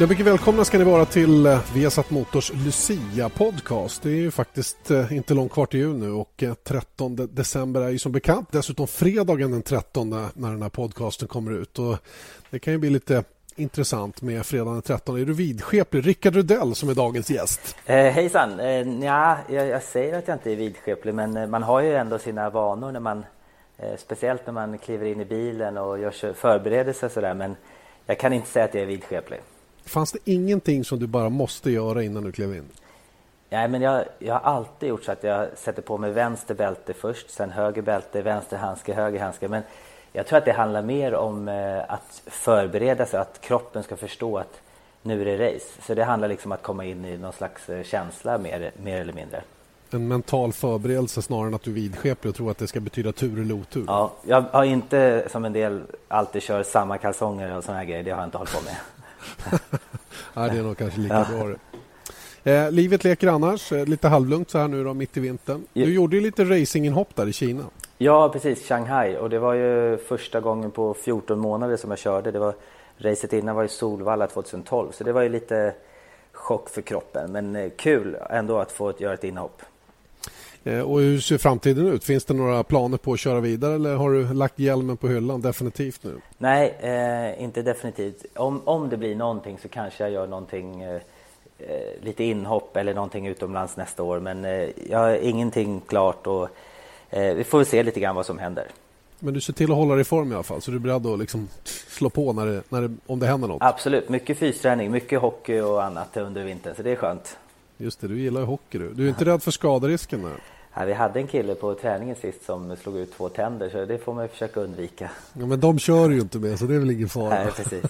Ja, mycket välkomna ska ni vara till eh, Viasat Motors Lucia-podcast. Det är ju faktiskt eh, inte långt kvar till jul nu och eh, 13 december är ju som bekant dessutom fredagen den 13 när den här podcasten kommer ut. Och det kan ju bli lite intressant med fredagen den 13. Är du vidskeplig? Rickard Rudell som är dagens gäst. Eh, hejsan! Eh, nja, jag, jag, säger att jag inte är vidskeplig men man har ju ändå sina vanor när man eh, Speciellt när man kliver in i bilen och gör förberedelser sådär men jag kan inte säga att jag är vidskeplig. Fanns det ingenting som du bara måste göra innan du klev in? Nej, men jag, jag har alltid gjort så att jag sätter på mig vänster bälte först, sen höger bälte, vänster handske, höger handske. Men jag tror att det handlar mer om eh, att förbereda sig, att kroppen ska förstå att nu är det race. Så det handlar liksom om att komma in i någon slags eh, känsla mer, mer eller mindre. En mental förberedelse snarare än att du är vidskeplig och tror att det ska betyda tur eller otur? Ja, jag har inte som en del alltid kör samma kalsonger och sådana grejer. Det har jag inte hållit på med. ja, det är nog kanske lika ja. bra. Eh, livet leker annars, eh, lite halvlugnt så här nu då, mitt i vintern. Du ja. gjorde ju lite racinginhopp där i Kina. Ja, precis. Shanghai. Och det var ju första gången på 14 månader som jag körde. Det var, racet innan var i Solvalla 2012, så det var ju lite chock för kroppen. Men eh, kul ändå att få göra ett inhopp. Eh, och hur ser framtiden ut? Finns det några planer på att köra vidare eller har du lagt hjälmen på hyllan definitivt nu? Nej, eh, inte definitivt. Om, om det blir någonting så kanske jag gör någonting eh, eh lite inhopp eller någonting utomlands nästa år. Men eh, jag har ingenting klart och eh, vi får se lite grann vad som händer. Men du ser till att hålla dig i form i alla fall, så du är beredd att liksom slå på när det, när det, om det händer något? Absolut, mycket fysträning, mycket hockey och annat under vintern, så det är skönt. Just det, du gillar ju hockey du. Du är inte rädd för skaderisken? Där. Ja, vi hade en kille på träningen sist som slog ut två tänder så det får man försöka undvika. Ja, men de kör ju inte med så det är väl ingen fara. Nej, precis.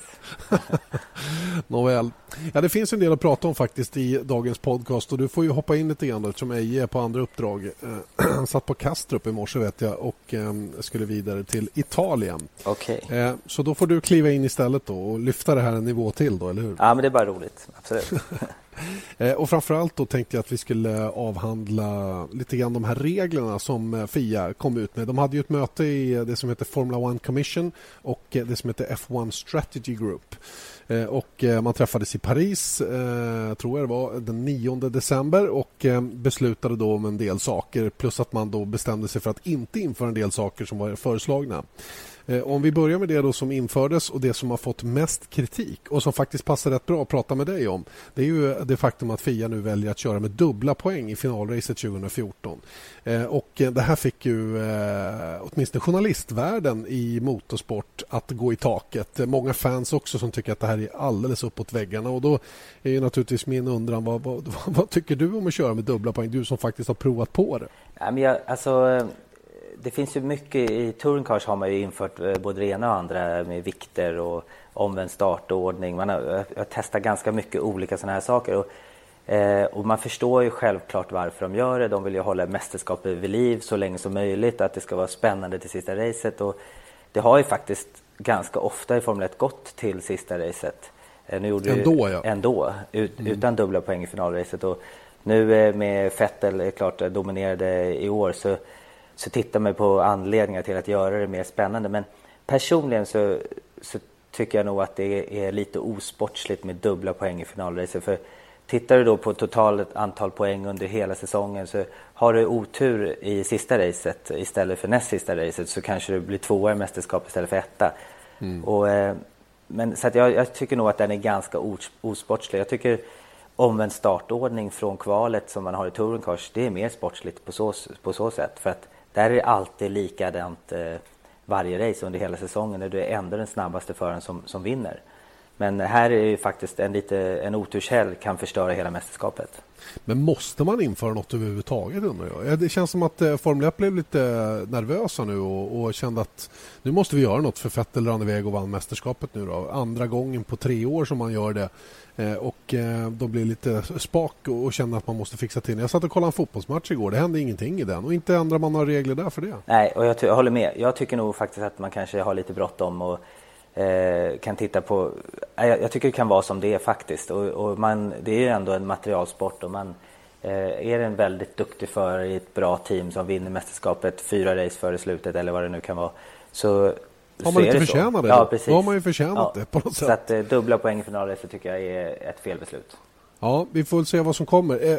Nåväl. Ja, det finns en del att prata om faktiskt i dagens podcast och du får ju hoppa in lite grann eftersom Eje är på andra uppdrag. Han satt på Kastrup i morse vet jag och eh, skulle vidare till Italien. Okej. Okay. Eh, så då får du kliva in istället då och lyfta det här en nivå till då, eller hur? Ja, men det är bara roligt. Absolut. Eh, och framförallt då tänkte jag att vi skulle avhandla lite grann de här reglerna som eh, Fia kom ut med. De hade ju ett möte i eh, det som heter Formula One Commission och det som heter F1 Strategy Group. Och man träffades i Paris, tror jag det var, den 9 december och beslutade då om en del saker plus att man då bestämde sig för att inte införa en del saker som var föreslagna. Eh, om vi börjar med det då som infördes och det som har fått mest kritik och som faktiskt passar rätt bra att prata med dig om. Det är ju eh, det faktum att Fia nu väljer att köra med dubbla poäng i finalracet 2014. Eh, och det här fick ju åtminstone journalistvärlden i motorsport att gå i taket. Många fans också som tycker att det här är alldeles uppåt väggarna och då är ju naturligtvis min undran vad, vad, vad tycker du om att köra med dubbla poäng? Du som faktiskt har provat på det. Ja, men jag, alltså det finns ju mycket, i touring har man ju infört eh, både det ena och andra med vikter och omvänd startordning. Man har, har testat ganska mycket olika sådana här saker. Och, eh, och man förstår ju självklart varför de gör det. De vill ju hålla mästerskapet vid liv så länge som möjligt, att det ska vara spännande till sista racet. Och det har ju faktiskt ganska ofta i Formel 1 gått till sista racet. Eh, nu gjorde ändå, ja. Ändå, ut, mm. utan dubbla poäng i finalracet. Och nu eh, med Vettel, klart, dominerade i år så så tittar man på anledningar till att göra det mer spännande. Men personligen så, så tycker jag nog att det är lite osportsligt med dubbla poäng i finalracet. För tittar du då på totalt antal poäng under hela säsongen så har du otur i sista racet istället för näst sista racet så kanske du blir tvåa i mästerskap istället för etta. Mm. Och, eh, men, så jag, jag, tycker nog att den är ganska osportslig. Jag tycker omvänd startordning från kvalet som man har i Touring Cars, det är mer sportsligt på så, på så sätt. För att där är det alltid likadant eh, varje race under hela säsongen. Där du är ändå den snabbaste föraren som, som vinner. Men här är ju faktiskt en, lite, en oturshelg kan förstöra hela mästerskapet. Men måste man införa något överhuvudtaget undrar jag? Det känns som att eh, Formel 1 blev lite nervösa nu och, och kände att nu måste vi göra något för Vettel rann iväg och vann mästerskapet nu då. Andra gången på tre år som man gör det. Eh, och eh, de blir lite spak och känner att man måste fixa till Jag satt och kollade en fotbollsmatch igår. Det hände ingenting i den och inte ändrar man några regler där för det. Nej, och jag, jag håller med. Jag tycker nog faktiskt att man kanske har lite bråttom och kan titta på... Jag, jag, tycker det kan vara som det är faktiskt. Och, och man, det är ju ändå en materialsport och man eh, är en väldigt duktig förare i ett bra team som vinner mästerskapet fyra race före slutet eller vad det nu kan vara. Så har man inte förtjänat det, ja, precis. då har man ju förtjänat ja. det på något sätt. Så att eh, dubbla poäng i finalracet tycker jag är ett felbeslut. Ja, vi får se vad som kommer. Eh,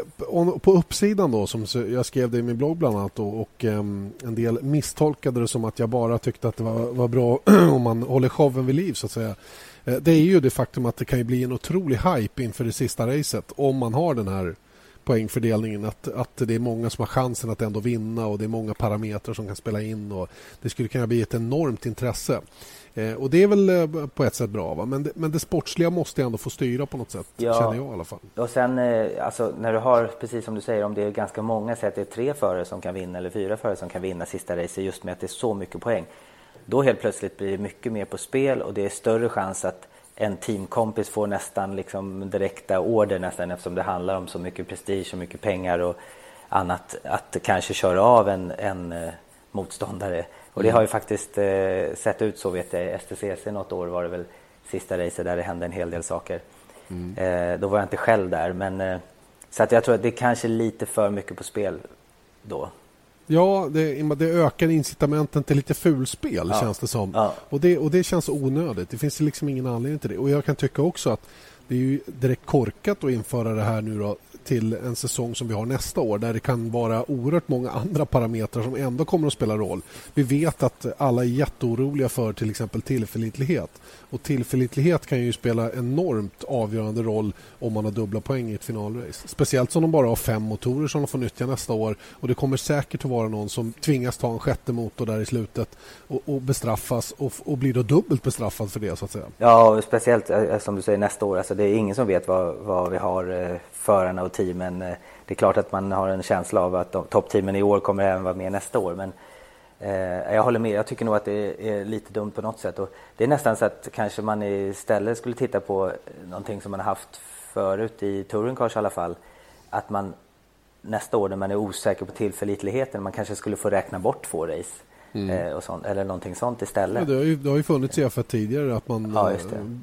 på uppsidan då, som jag skrev det i min blogg bland annat då, och ehm, en del misstolkade det som att jag bara tyckte att det var, var bra om man håller showen vid liv så att säga. Eh, det är ju det faktum att det kan bli en otrolig hype inför det sista racet om man har den här poängfördelningen. Att, att det är många som har chansen att ändå vinna och det är många parametrar som kan spela in. och Det skulle kunna bli ett enormt intresse. Eh, och Det är väl eh, på ett sätt bra, va? Men, det, men det sportsliga måste ändå få styra på något sätt, ja. känner jag i alla fall. Och sen, eh, alltså, när du har, precis som du säger, om det är ganska många, säg att det är tre förare som kan vinna eller fyra förare som kan vinna sista racet just med att det är så mycket poäng. Då helt plötsligt blir det mycket mer på spel och det är större chans att en teamkompis får nästan liksom direkta order nästan eftersom det handlar om så mycket prestige och mycket pengar och annat att kanske köra av en, en eh, motståndare. Och det har ju faktiskt eh, sett ut så vet jag. STCC något år var det väl sista racet där det hände en hel del saker. Mm. Eh, då var jag inte själv där men eh, så att jag tror att det är kanske lite för mycket på spel då. Ja, det, det ökar incitamenten till lite fulspel ja. känns det som. Ja. Och, det, och det känns onödigt. Det finns liksom ingen anledning till det. Och jag kan tycka också att det är ju direkt korkat att införa det här nu då till en säsong som vi har nästa år där det kan vara oerhört många andra parametrar som ändå kommer att spela roll. Vi vet att alla är jätteoroliga för till exempel tillförlitlighet. Och tillförlitlighet kan ju spela enormt avgörande roll om man har dubbla poäng i ett finalrace. Speciellt som de bara har fem motorer som de får nyttja nästa år. Och det kommer säkert att vara någon som tvingas ta en sjätte motor där i slutet och, och bestraffas och, och blir då dubbelt bestraffad för det så att säga. Ja, speciellt eh, eh, som du säger nästa år. Alltså, det är ingen som vet vad, vad vi har eh, förarna och teamen. Det är klart att man har en känsla av att toppteamen i år kommer även vara med nästa år. Men eh, jag håller med, jag tycker nog att det är lite dumt på något sätt. Och det är nästan så att kanske man istället skulle titta på någonting som man har haft förut i Touring Cars i alla fall. Att man nästa år när man är osäker på tillförlitligheten, man kanske skulle få räkna bort två race. Mm. Eh, och sånt, eller någonting sånt istället. Ja, det, har ju, det har ju funnits i F1 tidigare att man ja, eh,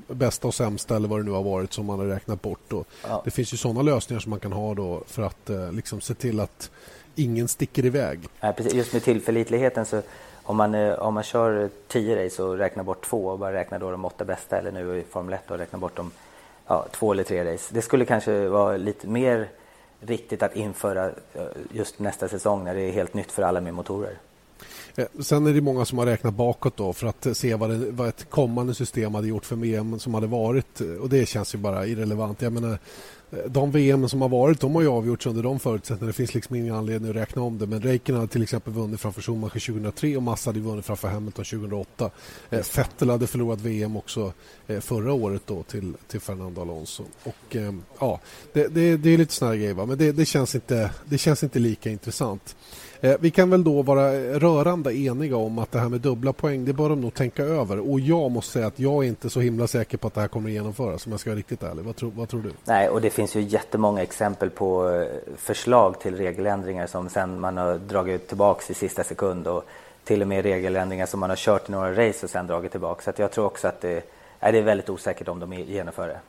bästa och sämsta eller vad det nu har varit som man har räknat bort. Och ja. Det finns ju sådana lösningar som man kan ha då för att eh, liksom se till att ingen sticker iväg. Ja, precis. Just med tillförlitligheten så om man, om man kör tio race och räknar bort två och bara räknar då de åtta bästa eller nu i Formel 1 och räknar bort de ja, två eller tre race. Det skulle kanske vara lite mer riktigt att införa just nästa säsong när det är helt nytt för alla med motorer. Eh, sen är det många som har räknat bakåt då för att se vad, det, vad ett kommande system hade gjort för VM som hade varit och det känns ju bara irrelevant. Jag menar, eh, de VM som har varit de har ju avgjorts under de förutsättningarna. Det finns liksom ingen anledning att räkna om det. Men Räikkönen hade till exempel vunnit framför Schumacher 2003 och Massa hade vunnit framför Hamilton 2008. Eh, Vettel hade förlorat VM också förra året då till, till Fernando Alonso. Och, ja, det, det, det är lite såna grejer, va? men det, det, känns inte, det känns inte lika intressant. Eh, vi kan väl då vara rörande eniga om att det här med dubbla poäng, det bör de nog tänka över. Och jag måste säga att jag är inte så himla säker på att det här kommer att genomföras, om jag ska vara riktigt ärlig. Vad, tro, vad tror du? Nej, och det finns ju jättemånga exempel på eh, förslag till regeländringar som sen man har dragit tillbaka i sista sekund och till och med regeländringar som man har kört i några race och sen dragit tillbaka. Så jag tror också att det, är, det är väldigt osäkert om de genomför det.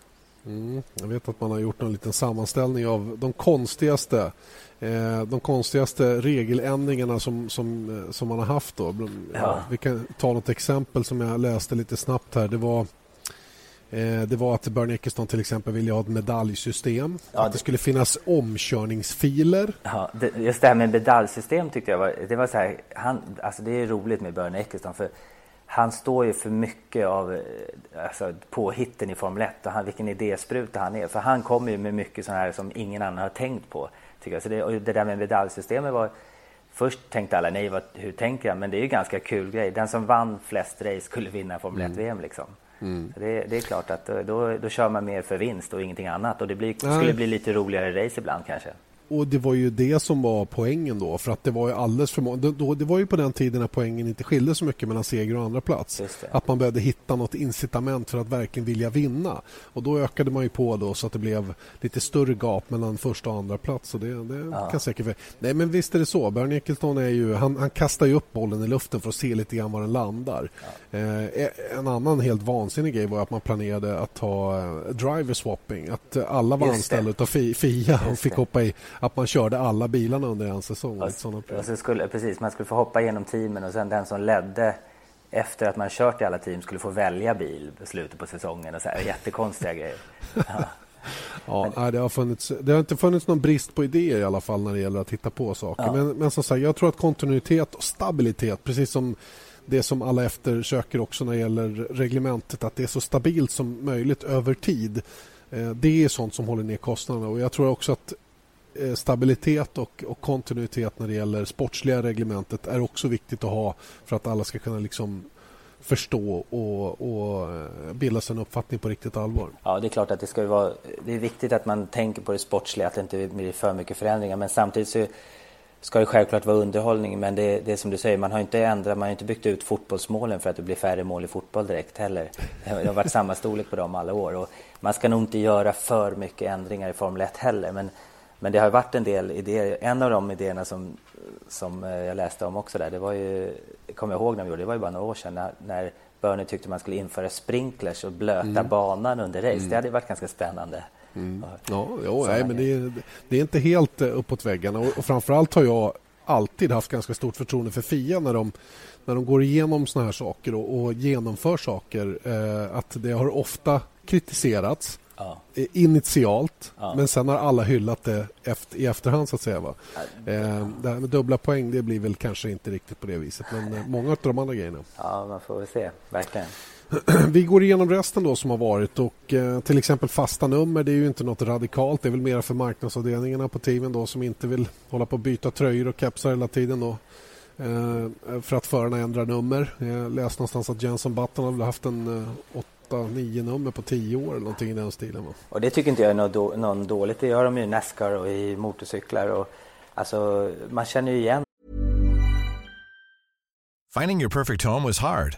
Mm, jag vet att man har gjort en liten sammanställning av de konstigaste eh, de konstigaste regeländringarna som, som, eh, som man har haft. Då. Ja. Vi kan ta något exempel som jag läste lite snabbt här. Det var det var att Bernie Eccleston till exempel ville ha ett medaljsystem. Ja, att det skulle finnas omkörningsfiler. Ja, det, just det här med medaljsystem tyckte jag var, det var så här, han, alltså det är roligt med Bernie Eccleston för han står ju för mycket av eh, alltså, påhitten i Formel 1 och han, vilken idéspruta han är. För han kommer ju med mycket sånt här som ingen annan har tänkt på. Tycker jag. Så det, det där med medaljsystemet var Först tänkte alla, nej vad, hur tänker jag? Men det är ju ganska kul grej. Den som vann flest race skulle vinna Formel 1 VM mm. liksom. Mm. Det, det, är klart att då, då kör man mer för vinst och ingenting annat. Och det blir, skulle bli lite roligare race ibland kanske. Och det var ju det som var poängen då. För att det var ju alldeles för många. Det, det var ju på den tiden när poängen inte skilde så mycket mellan seger och andra plats. Att man behövde hitta något incitament för att verkligen vilja vinna. Och då ökade man ju på då så att det blev lite större gap mellan första och andra plats. Och det, det ja. kan säkert... Nej men visst är det så. Bernie Eccleston är ju... Han, han kastar ju upp bollen i luften för att se lite grann var den landar. Ja. Eh, en annan helt vansinnig grej var att man planerade att ha eh, driver swapping. Att alla var anställda av FIA och fick hoppa i att man körde alla bilarna under en säsong. Och, och så skulle, precis, man skulle få hoppa igenom teamen och sen den som ledde efter att man kört i alla team skulle få välja bil i slutet på säsongen och så här, jättekonstiga grejer. Ja. Ja, det, har funnits, det har inte funnits någon brist på idéer i alla fall när det gäller att hitta på saker. Ja. Men, men som sagt, jag tror att kontinuitet och stabilitet, precis som det som alla eftersöker också när det gäller reglementet, att det är så stabilt som möjligt över tid. Eh, det är sånt som håller ner kostnaderna och jag tror också att eh, stabilitet och, och, kontinuitet när det gäller sportsliga reglementet är också viktigt att ha för att alla ska kunna liksom förstå och, och eh, bilda sig en uppfattning på riktigt allvar. Ja, det är klart att det ska vara. Det är viktigt att man tänker på det sportsliga, att det inte blir för mycket förändringar. Men samtidigt så ska det självklart vara underhållning. Men det, det är som du säger, man har inte ändrat, man har inte byggt ut fotbollsmålen för att det blir färre mål i fotboll direkt heller. Det har varit samma storlek på dem alla år. Och man ska nog inte göra för mycket ändringar i Formel 1 heller. Men, men det har varit en del idéer. En av de idéerna som, som eh, jag läste om också där, det var ju, kommer jag ihåg när vi gjorde, det var ju bara några år sedan när, när Bernie tyckte man skulle införa sprinklers och blöta mm. banan under race. Mm. Det hade varit ganska spännande. Mm. Ja, jo, nej, men det är, det är, inte helt eh, uppåt väggarna och, och framförallt har jag alltid haft ganska stort förtroende för FIA när de, när de går igenom såna här saker och, och genomför saker. Eh, att det har ofta kritiserats ja. initialt ja. men sen har alla hyllat det efter, i efterhand så att säga. Va? Ja. Eh, det här med dubbla poäng det blir väl kanske inte riktigt på det viset men eh, många av de andra grejerna. Ja, man får väl se, verkligen. Vi går igenom resten då som har varit och eh, till exempel fasta nummer det är ju inte något radikalt. Det är väl mer för marknadsavdelningarna på teamen då som inte vill hålla på att byta tröjor och kepsar hela tiden då. Eh, för att förarna ändrar nummer. Jag läste någonstans att Jenson Button har haft en eh, 8-9 nummer på 10 år eller någonting i den stilen. Va? Och det tycker inte jag är något, då, någon dåligt. Det gör de ju i Nascar och i motorcyklar. Och, alltså, man känner ju igen. Finding your perfect home was hard.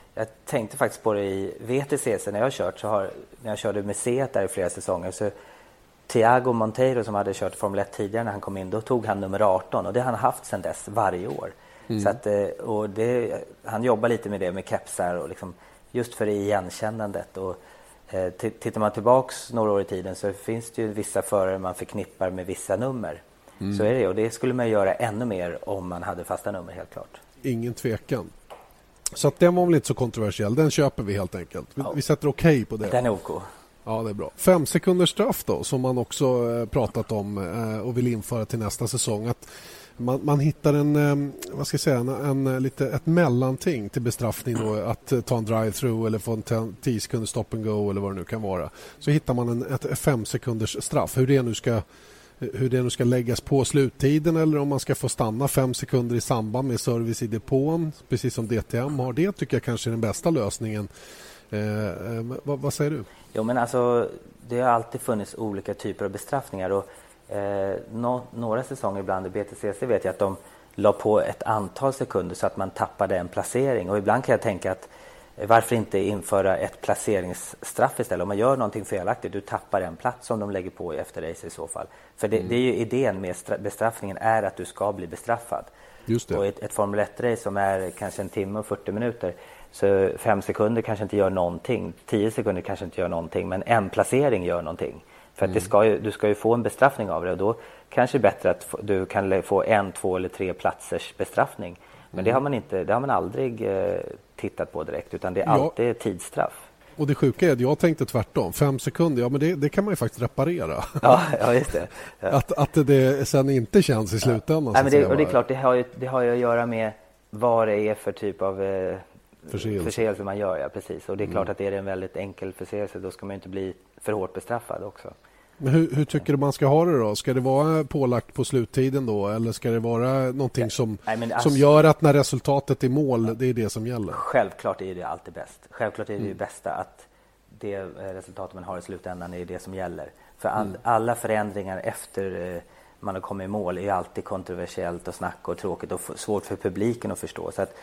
Jag, tänkte faktiskt på det i VTC när jag har kört. Så har, när jag körde med Seat där i flera säsonger så Thiago Monteiro som hade kört Formel 1 tidigare när han kom in, då tog han nummer 18 och det har han haft sedan dess varje år. Mm. Så att, eh, och det, han jobbar lite med det med kepsar och liksom, just för igenkännandet. Och, Eh, tittar man tillbaks några år i tiden så finns det ju vissa förare man förknippar med vissa nummer. Mm. Så är det och det skulle man göra ännu mer om man hade fasta nummer helt klart. Ingen tvekan. Så att den var väl inte så kontroversiell. Den köper vi helt enkelt. Vi, ja. vi sätter okej okay på det. Den är OK. Ja, det är bra. Fem sekunders straff då, som man också eh, pratat om eh, och vill införa till nästa säsong. Att man, man hittar en, eh, vad ska jag säga, en, en, lite, ett mellanting till bestraffning. Då, att ta en drive-through eller få en 10 sekunders stop and go eller vad det nu kan vara. Så hittar man en, ett fem sekunders straff. Hur det nu ska hur det nu ska läggas på sluttiden eller om man ska få stanna fem sekunder i samband med service i depån precis som DTM har. Det tycker jag kanske är den bästa lösningen. Eh, eh, vad, vad, säger du? Jo, men alltså, det har alltid funnits olika typer av bestraffningar. Och Eh, no, några säsonger ibland i BTCC vet jag att de la på ett antal sekunder så att man tappade en placering. Och ibland kan jag tänka att eh, varför inte införa ett placeringsstraff istället? Om man gör någonting felaktigt, du tappar en plats som de lägger på efter race i så fall. För det, mm. det är ju idén med bestraffningen är att du ska bli bestraffad. Just det. Och ett, ett Formel 1-race som är kanske en timme och 40 minuter så fem sekunder kanske inte gör någonting, tio sekunder kanske inte gör någonting men en placering gör någonting. För att mm. ska ju, du ska ju få en bestraffning av det och då kanske det är bättre att du kan få en, två eller tre platsers bestraffning. Men det har man inte, det har man aldrig eh, tittat på direkt utan det är alltid ja. tidsstraff. Och det sjuka är att jag tänkte tvärtom. Fem sekunder, ja men det, det kan man ju faktiskt reparera. Ja, ja just det. Ja. Att, att det sen inte känns i slutändan. Ja. Nej, men det, och det är klart, det har, ju, det har ju att göra med vad det är för typ av eh, förseelse. förseelse man gör. Ja, precis. Och det är klart mm. att är det en väldigt enkel förseelse då ska man inte bli för hårt bestraffad också. Men hur, hur, tycker du man ska ha det då? Ska det vara pålagt på sluttiden då eller ska det vara någonting som, Nej, alltså, som gör att när resultatet är mål, det är det som gäller? Självklart är det alltid bäst. Självklart är det mm. bästa att det eh, resultatet man har i slutändan är det som gäller. För all, mm. alla förändringar efter eh, man har kommit i mål är alltid kontroversiellt och snack och tråkigt och svårt för publiken att förstå. Så att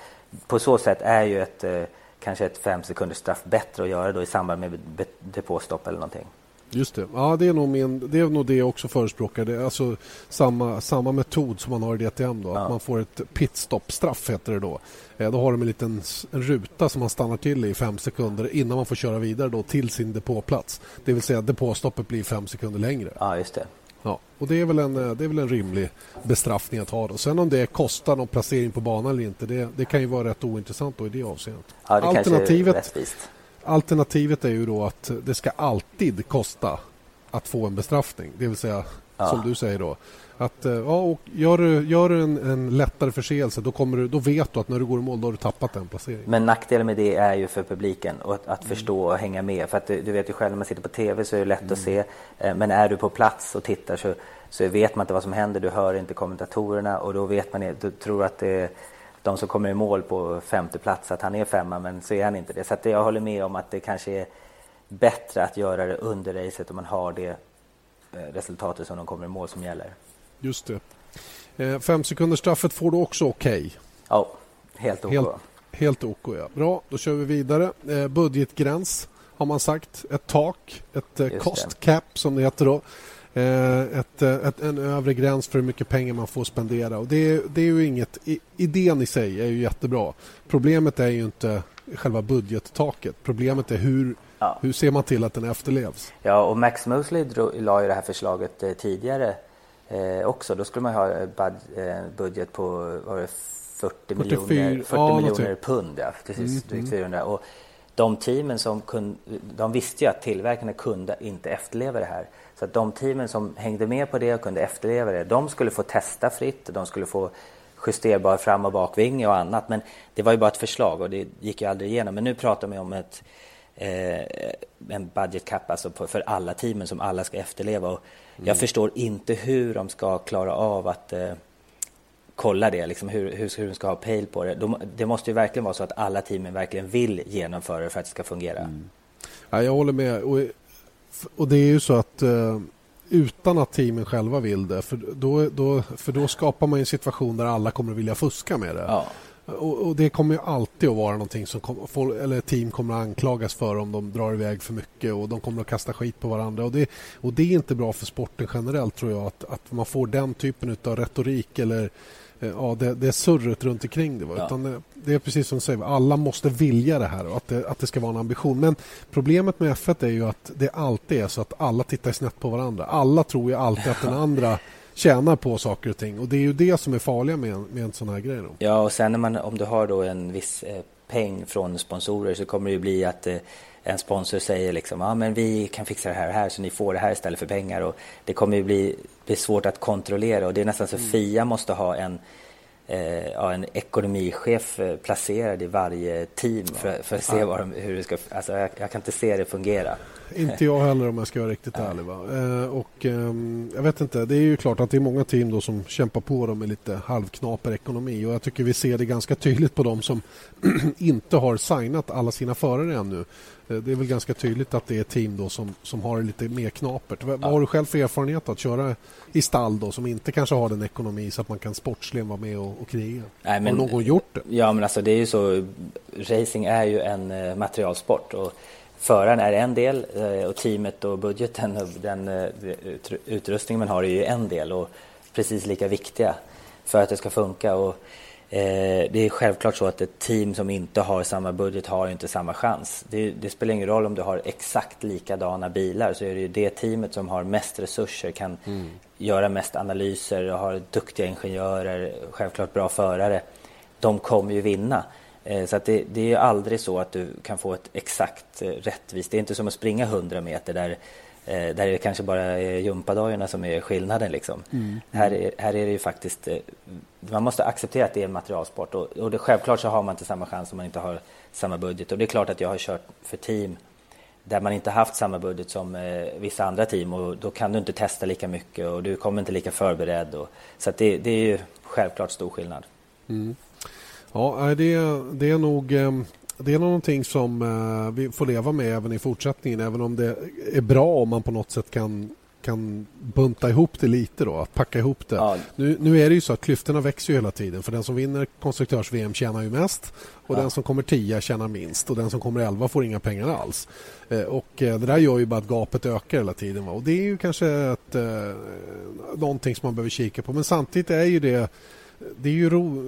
på så sätt är ju ett, eh, kanske ett fem sekunders straff bättre att göra då i samband med depåstopp eller någonting. Just det. Ja, det är nog, min, det, är nog det jag också förespråkar. Det är alltså samma, samma metod som man har i DTM. Då. Ja. Att man får ett pitstop-straff, heter det då. Eh, då har de en liten en ruta som man stannar till i fem sekunder innan man får köra vidare då till sin depåplats. Det vill säga depåstoppet blir fem sekunder längre. Ja, just det. Ja, och det är, väl en, det är väl en rimlig bestraffning att ha. Då. Sen om det kostar någon placering på banan eller inte, det, det kan ju vara rätt ointressant då i det avseendet. Ja, det Alternativet, är rättvist. Alternativet är ju då att det ska alltid kosta att få en bestraffning. Det vill säga, ja. som du säger då, att eh, ja, och gör du, gör du en, en lättare förseelse då, kommer du, då vet du att när du går i mål då har du tappat den placeringen. Men nackdelen med det är ju för publiken och att, att förstå och hänga med. För att du, du, vet ju själv när man sitter på TV så är det lätt mm. att se. Eh, men är du på plats och tittar så, så vet man inte vad som händer. Du hör inte kommentatorerna och då vet man du tror att det de som kommer i mål på femte plats att han är femma men så är han inte det. Så jag håller med om att det kanske är bättre att göra det under racet om man har det eh, resultatet som de kommer i mål som gäller. Just det. Eh, fem sekunders straffet får du också okej? Okay. Ja, helt OK. Helt, helt OK, ja. Bra, då kör vi vidare. Eh, budgetgräns har man sagt. Ett tak, ett eh, cost cap som det heter då. Eh, ett, eh, ett, en övre gräns för hur mycket pengar man får spendera. Och det, det är ju inget, idén i sig är ju jättebra. Problemet är ju inte själva budgettaket. Problemet är hur, ja. hur ser man till att den efterlevs? Ja, och Max Mosley la ju det här förslaget eh, tidigare eh, också. Då skulle man ha eh, budget på var det 40 44, miljoner, 40 ja, miljoner pund. Ja, precis, mm, drygt 400. Mm. Och de teamen som kunde, de visste ju att tillverkarna kunde inte efterleva det här. Så att de teamen som hängde med på det och kunde efterleva det, de skulle få testa fritt, de skulle få justerbar fram och bakvinge och annat. Men det var ju bara ett förslag och det gick ju aldrig igenom. Men nu pratar vi om ett, eh, en budget cap alltså på, för alla teamen som alla ska efterleva. Och mm. Jag förstår inte hur de ska klara av att eh, kolla det, liksom hur, hur, hur de ska ha pejl på det. De, det måste ju verkligen vara så att alla teamen verkligen vill genomföra det för att det ska fungera. Mm. Ja, jag håller med. Och och det är ju så att eh, utan att teamen själva vill det, för då, då, för då skapar man en situation där alla kommer att vilja fuska med det. Ja. Och, och, Det kommer ju alltid att vara någonting som kom, eller team kommer att anklagas för om de drar iväg för mycket och de kommer att kasta skit på varandra. Och det, och det är inte bra för sporten generellt tror jag att, att man får den typen av retorik eller ja, det, det är surret runt omkring det. Va? Ja. Utan det, det, är precis som du säger, alla måste vilja det här och att det, att det ska vara en ambition. Men problemet med F1 är ju att det alltid är så att alla tittar snett på varandra. Alla tror ju alltid att den andra tjänar på saker och ting. Och det är ju det som är farliga med, med en sån här grej. Då. Ja, och sen när man, om du har då en viss eh, peng från sponsorer så kommer det ju bli att eh, en sponsor säger liksom, ja men vi kan fixa det här och här så ni får det här istället för pengar och det kommer ju bli, bli svårt att kontrollera och det är nästan så mm. Fia måste ha en eh, ja, en ekonomichef eh, placerad i varje team för, för att se de, hur det ska... Alltså jag, jag, kan inte se det fungera. Inte jag heller om jag ska vara riktigt ärlig. Eh, och, eh, jag vet inte, det är ju klart att det är många team då som kämpar på dem med lite halvknaper ekonomi och jag tycker vi ser det ganska tydligt på dem som inte har signat alla sina förare ännu. Eh, det är väl ganska tydligt att det är team då som, som har lite mer knapert. Vad ja. har du själv för erfarenhet att köra i stall då som inte kanske har den ekonomi så att man kan sportsligen vara med och, och kriga? Nej, men, har någon gjort det? Ja, men alltså det är ju så. Racing är ju en eh, materialsport och föraren är en del eh, och teamet och budgeten och den utrustning man har är ju en del och precis lika viktiga för att det ska funka. Och Eh, det är självklart så att ett team som inte har samma budget har inte samma chans. Det, det, spelar ingen roll om du har exakt likadana bilar så är det ju det teamet som har mest resurser, kan mm. göra mest analyser och har duktiga ingenjörer, självklart bra förare. De kommer ju vinna. Eh, så att det, det, är aldrig så att du kan få ett exakt eh, rättvist. Det är inte som att springa 100 meter där Eh, där det kanske bara är gympadojorna som är skillnaden. Liksom. Mm. Här, är, här är det ju faktiskt... Man måste acceptera att det är en materialsport och, och det, självklart så har man inte samma chans om man inte har samma budget. Och det är klart att jag har kört för team där man inte haft samma budget som eh, vissa andra team och då kan du inte testa lika mycket och du kommer inte lika förberedd. Och, så det, det är ju självklart stor skillnad. Mm. Ja, det, det är nog... Eh det är någonting som eh, vi får leva med även i fortsättningen även om det är bra om man på något sätt kan, kan bunta ihop det lite då, att packa ihop det. Ja. Nu, nu är det ju så att klyftorna växer ju hela tiden för den som vinner konstruktörs-VM tjänar ju mest och ja. den som kommer tia tjänar minst och den som kommer elva får inga pengar alls. Eh, och eh, det där gör ju bara att gapet ökar hela tiden va? och det är ju kanske ett, eh, någonting som man behöver kika på men samtidigt är ju det det är ju ro,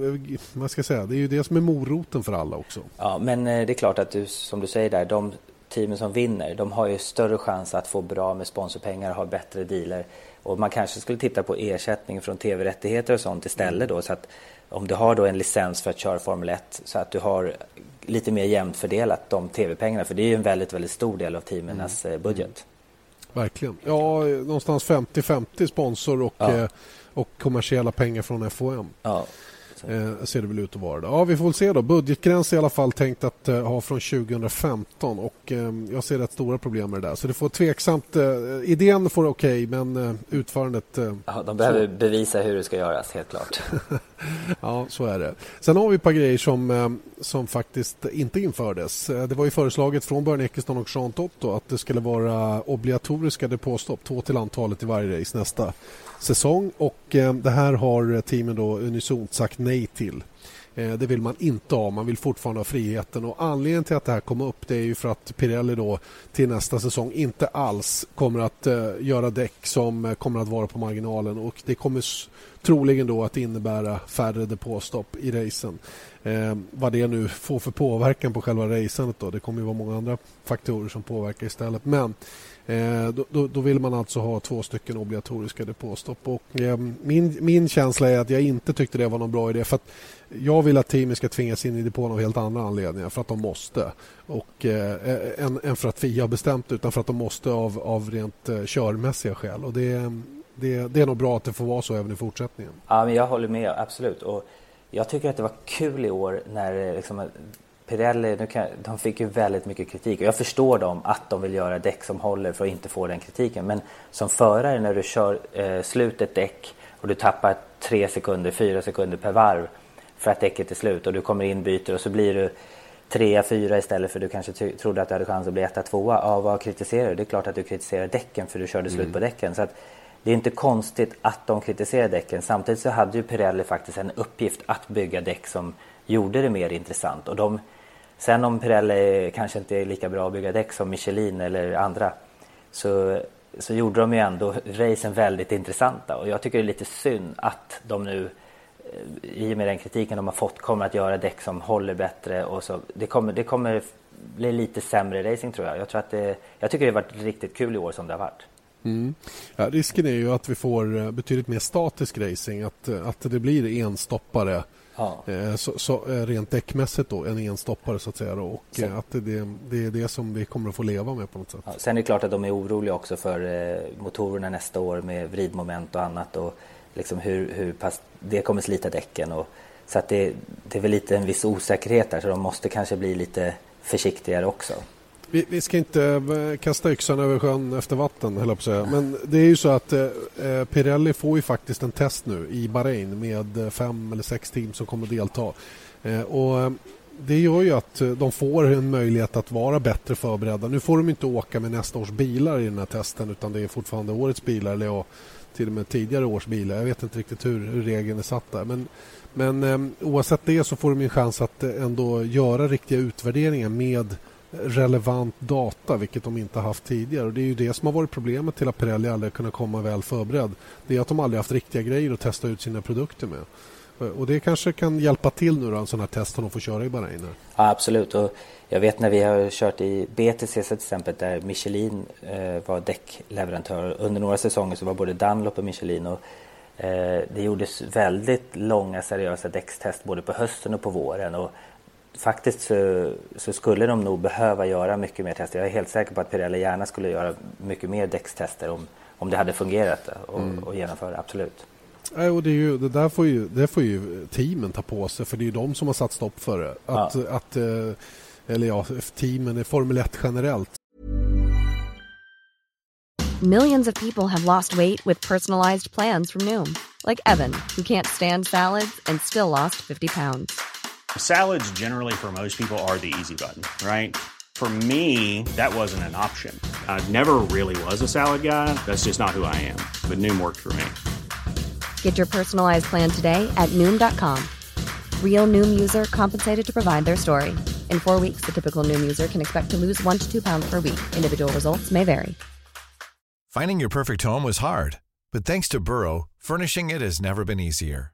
vad ska jag säga, det är ju det som är moroten för alla också. Ja, men eh, det är klart att du, som du säger där, de teamen som vinner, de har ju större chans att få bra med sponsorpengar, ha bättre dealer. Och man kanske skulle titta på ersättning från tv-rättigheter och sånt istället då. Så att om du har då en licens för att köra Formel 1 så att du har lite mer jämnt fördelat de tv-pengarna. För det är ju en väldigt, väldigt stor del av teamernas mm. budget. Verkligen. Ja, någonstans 50-50 sponsor och, ja. Eh, och kommersiella pengar från FOM. Ja. Eh, ser det väl ut att vara. Ja, vi får väl se då. Budgetgräns i alla fall tänkt att eh, ha från 2015 och eh, jag ser rätt stora problem med det där. Så det får tveksamt. Eh, idén får okej, okay, men eh, utförandet... Eh, ja, de behöver så. bevisa hur det ska göras, helt klart. ja, så är det. Sen har vi ett par grejer som, som faktiskt inte infördes. Det var ju föreslaget från Björn Ekeston och Jean Totto att det skulle vara obligatoriska depåstopp, två till antalet i varje race nästa säsong och eh, det här har teamen då unisont sagt nej till. Eh, det vill man inte ha, man vill fortfarande ha friheten och anledningen till att det här kom upp det är ju för att Pirelli då till nästa säsong inte alls kommer att eh, göra däck som kommer att vara på marginalen och det kommer troligen då att innebära färre depåstopp i racen. Eh, vad det nu får för påverkan på själva racandet då, det kommer ju vara många andra faktorer som påverkar istället men Eh, då, då, då, vill man alltså ha två stycken obligatoriska depåstopp. Och, eh, min, min känsla är att jag inte tyckte det var någon bra idé. för att Jag vill att teamet ska tvingas in i depån av helt andra anledningar. För att de måste. Och, eh, än, än för att FIA har bestämt utan för att de måste av, av rent eh, körmässiga skäl. Och det, det, det är nog bra att det får vara så även i fortsättningen. Ja, men jag håller med, absolut. Och jag tycker att det var kul i år när eh, liksom, Pirelli, nu kan, de fick ju väldigt mycket kritik och jag förstår dem att de vill göra däck som håller för att inte få den kritiken. Men som förare när du kör eh, slut ett däck och du tappar tre sekunder, fyra sekunder per varv för att däcket är slut och du kommer in, byter och så blir du trea, fyra istället för du kanske trodde att du hade chans att bli etta, tvåa. Ja, vad kritiserar du? Det är klart att du kritiserar däcken för du körde slut mm. på däcken. Så att det är inte konstigt att de kritiserar däcken. Samtidigt så hade ju Pirelli faktiskt en uppgift att bygga däck som gjorde det mer intressant. Och de Sen om Pirelli kanske inte är lika bra att bygga däck som Michelin eller andra så, så gjorde de ju ändå racen väldigt intressanta och jag tycker det är lite synd att de nu eh, i och med den kritiken de har fått kommer att göra däck som håller bättre och så. Det kommer, det kommer bli lite sämre racing tror jag. Jag, tror att det, jag tycker det har varit riktigt kul i år som det har varit. Mm. Ja, risken är ju att vi får eh, betydligt mer statisk racing, att, att det blir enstoppare Ja. Eh, så, så, eh, rent däckmässigt då, en enstoppare så att säga. Då, och sen, att det, det, är det som vi kommer att få leva med på något sätt. Ja, sen är det klart att de är oroliga också för eh, motorerna nästa år med vridmoment och annat och liksom hur, hur pass det kommer slita däcken. Och, så att det, det är väl lite en viss osäkerhet där så de måste kanske bli lite försiktigare också. Vi, vi, ska inte eh, kasta yxan över sjön efter vatten, höll jag säga. Men det är ju så att eh, eh, Pirelli får ju faktiskt en test nu i Bahrain med eh, fem eller sex team som kommer att delta. Eh, och det gör ju att de får en möjlighet att vara bättre förberedda. Nu får de inte åka med nästa års bilar i den här testen utan det är fortfarande årets bilar eller ja, till och med tidigare års bilar. Jag vet inte riktigt hur, hur regeln är satt där. Men, men eh, oavsett det så får de en chans att ändå göra riktiga utvärderingar med relevant data, vilket de inte haft tidigare. Och Det är ju det som har varit problemet till att Pirelli aldrig kunnat komma väl förberedd. Det är att de aldrig haft riktiga grejer att testa ut sina produkter med. Eh, och Det kanske kan hjälpa till nu då, en sån här test som de får köra i Bahrain. Ja, absolut. Och jag vet när vi har kört i BTC till exempel där Michelin eh, var däckleverantör. Under några säsonger så var både Dunlop och Michelin och eh, det gjordes väldigt långa seriösa däckstest både på hösten och på våren. Och faktiskt så, så, skulle de nog behöva göra mycket mer tester. Jag är helt säker på att Pirelli gärna skulle göra mycket mer däckstester om, om det hade fungerat och, mm. och genomföra, absolut. Nej, och det, är ju, det där får ju, det får ju teamen ta på sig för det är ju de som har satt stopp för det. Att, ja. att, eh, eller ja, teamen, Formel 1 generellt. Millions of people have lost weight with personalized plans from Noom. Like Evan, who can't stand salads and still lost 50 pounds. Salads generally for most people are the easy button, right? For me, that wasn't an option. I never really was a salad guy. That's just not who I am. But Noom worked for me. Get your personalized plan today at Noom.com. Real Noom user compensated to provide their story. In four weeks, the typical Noom user can expect to lose one to two pounds per week. Individual results may vary. Finding your perfect home was hard, but thanks to Burrow, furnishing it has never been easier.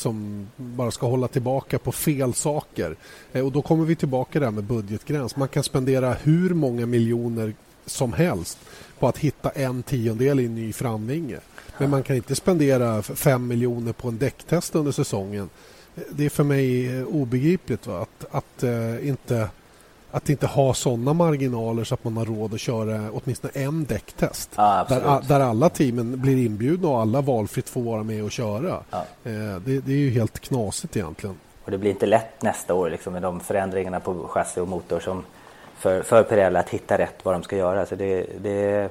Som bara ska hålla tillbaka på fel saker. Eh, och då kommer vi tillbaka där med budgetgräns. Man kan spendera hur många miljoner som helst på att hitta en tiondel i en ny framvinge. Men man kan inte spendera fem miljoner på en däcktest under säsongen. Eh, det är för mig eh, obegripligt va? Att, att, inte, att inte ha sådana marginaler så att man har råd att köra åtminstone en däcktest. Ja, där, där alla teamen blir inbjudna och alla valfritt får vara med och köra. Ja. Uh, det, det, är ju helt knasigt egentligen. Och det blir inte lätt nästa år liksom, med de förändringarna på chassi och motor som för, för Pirelli att hitta rätt vad de ska göra. Så det, det,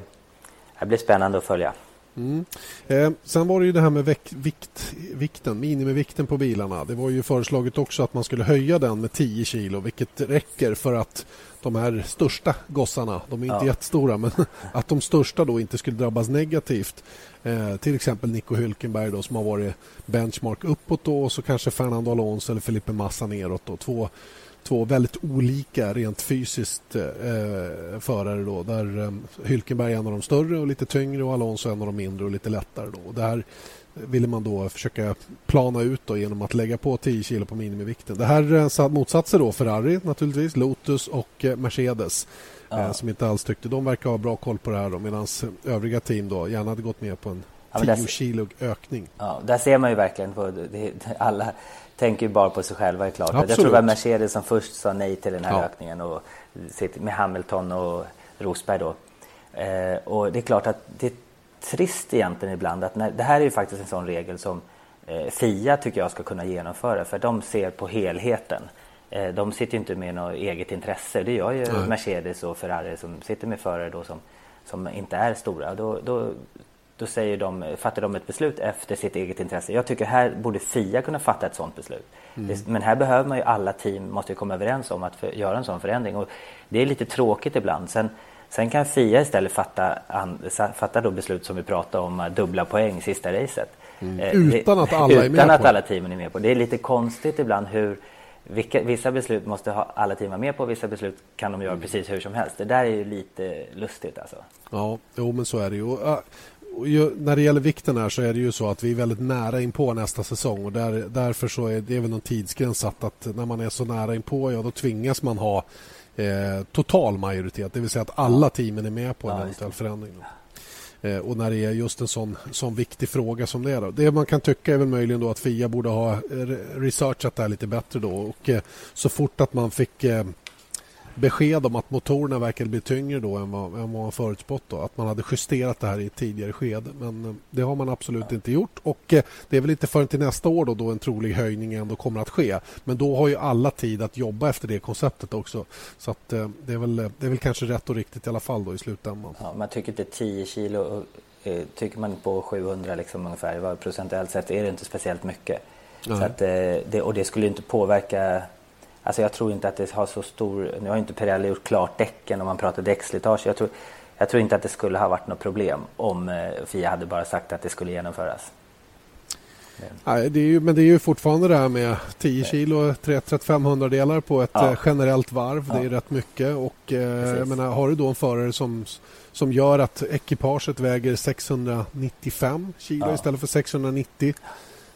det blir spännande att följa. Mm. Eh, sen var det ju det här med vikt, vikten, minimivikten på bilarna. Det var ju föreslaget också att man skulle höja den med 10 kilo vilket räcker för att de här största gossarna, de är inte ja. jättestora, men att de största då inte skulle drabbas negativt. Eh, till exempel Nico Hülkenberg då, som har varit benchmark uppåt då, och så kanske Fernando Alonso eller Felipe Massa neråt. Då. Två två väldigt olika rent fysiskt eh, förare. Då, där eh, Hylkenberg är en av de större och lite tyngre och Alonso en av de mindre och lite lättare. Då. Det här ville man då försöka plana ut då genom att lägga på 10 kilo på minimivikten. Det här eh, motsatte då Ferrari naturligtvis, Lotus och eh, Mercedes. Ja. Eh, som inte alls tyckte de verkar ha bra koll på det här medan övriga team då gärna hade gått med på en 10 ja, kilo ökning. Ja, där ser man ju verkligen på det, alla tänker ju bara på sig själva är klart. Absolut. Jag tror det var Mercedes som först sa nej till den här ja. ökningen och med Hamilton och Rosberg då. Eh, och det är klart att det är trist egentligen ibland att när, det här är ju faktiskt en sån regel som eh, FIA tycker jag ska kunna genomföra för de ser på helheten. Eh, de sitter ju inte med något eget intresse. Det gör ju Nej. Mercedes och Ferrari som sitter med förare då som, som inte är stora. Då, då då säger de, fattar de ett beslut efter sitt eget intresse. Jag tycker här borde FIA kunna fatta ett sådant beslut. Mm. men här behöver man ju alla team måste komma överens om att för, göra en sån förändring. Och det är lite tråkigt ibland. Sen, sen kan FIA istället fatta, an, fatta då beslut som vi pratade om, dubbla poäng sista racet. Mm. Eh, utan att alla är med Utan att alla teamen är med på det. är lite konstigt ibland hur vilka, vissa beslut måste ha alla team vara med på, vissa beslut kan de göra mm. precis hur som helst. Det där är ju lite lustigt alltså. Ja, jo men så är det ju när det gäller vikten här så är det ju så att vi är väldigt nära in på nästa säsong och där, därför så är det väl någon tidsgräns satt att när man är så nära in på ja då tvingas man ha eh, total majoritet, det vill säga att alla teamen är med på en ja, eventuell förändring. Eh, och när det är just en sån, sån viktig fråga som det är. Då. Det man kan tycka är väl möjligen då att Fia borde ha researchat det här lite bättre då och eh, så fort att man fick eh, besked om att motorerna verkade bli tyngre då än vad, än vad man förutspått. Då. Att man hade justerat det här i ett tidigare skede. Men eh, det har man absolut inte gjort. Och eh, Det är väl inte förrän till nästa år då, då en trolig höjning ändå kommer att ske. Men då har ju alla tid att jobba efter det konceptet också. Så att, eh, det, är väl, det är väl kanske rätt och riktigt i alla fall då i slutändan. Ja, man tycker inte 10 kilo tycker man på 700 liksom ungefär, procentuellt sett är det inte speciellt mycket. Så att, det, och det skulle inte påverka Alltså jag tror inte att det har så stor... Nu har inte Pirelli gjort klart däcken om man pratar däckslitage. Jag tror, jag tror inte att det skulle ha varit något problem om eh, Fia hade bara sagt att det skulle genomföras. Nej, det ju, men det är ju fortfarande det här med 10 kilo, 35 hundradelar på ett ja. Eh, generellt varv. Ja. Det är rätt mycket. Och, eh, jag menar, har du då en förare som, som gör att ekipaget väger 695 kilo ja. istället för 690 Eh,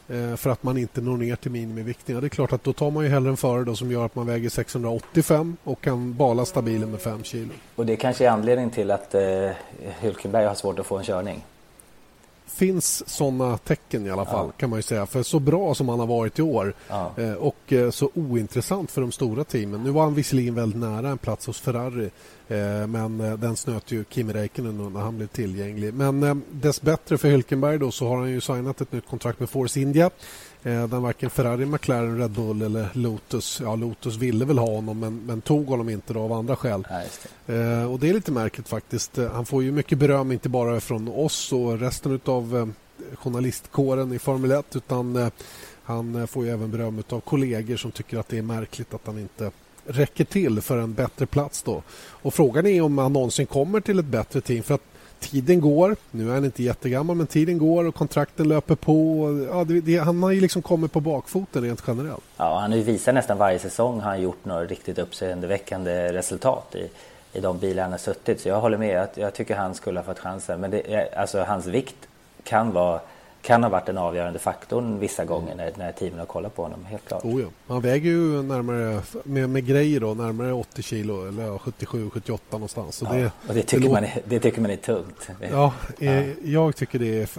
Eh, för att man inte når ner till minimiviktningen. Det är klart att då tar man ju hellre en förare då som gör att man väger 685 och kan bala stabilen med 5 kilo. Och det kanske är anledningen till att eh, Hülkenberg har svårt att få en körning? Finns sådana tecken i alla fall ja. kan man ju säga. För så bra som han har varit i år ja. eh, och eh, så ointressant för de stora teamen. Nu var han visserligen väldigt nära en plats hos Ferrari eh, men den snöt ju Kimi Räikkönen när han blev tillgänglig. Men eh, dessbättre för Hülkenberg då så har han ju signat ett nytt kontrakt med Force India Eh, där varken Ferrari, McLaren, Red Bull eller Lotus... Ja, Lotus ville väl ha honom men, men tog honom inte av andra skäl. Ja, det. Eh, och Det är lite märkligt faktiskt. Eh, han får ju mycket beröm, inte bara från oss och resten av eh, journalistkåren i Formel 1 utan han får ju även beröm av kollegor som tycker att det är märkligt att han inte räcker till för en bättre plats. då. Och Frågan är om han någonsin kommer till ett bättre team. för att tiden går. Nu är han inte jättegammal, men tiden går och kontrakten löper på. Ja, det, det, han har ju liksom kommit på bakfoten rent generellt. Ja, han har ju visat nästan varje säsong har han gjort några riktigt uppseendeväckande resultat i, i de bilar han har suttit. Så jag håller med. Jag, jag tycker han skulle ha fått chansen. Men det, alltså, hans vikt kan vara kan ha varit den avgörande faktorn vissa gånger när, när teamen har kollat på honom. Helt klart. Oh ja. Han väger ju närmare, med, med grejer då, närmare 80 kilo eller 77-78 någonstans. Så ja, det, och det tycker, det man är, det tycker man är tungt. Ja, ja. jag tycker det är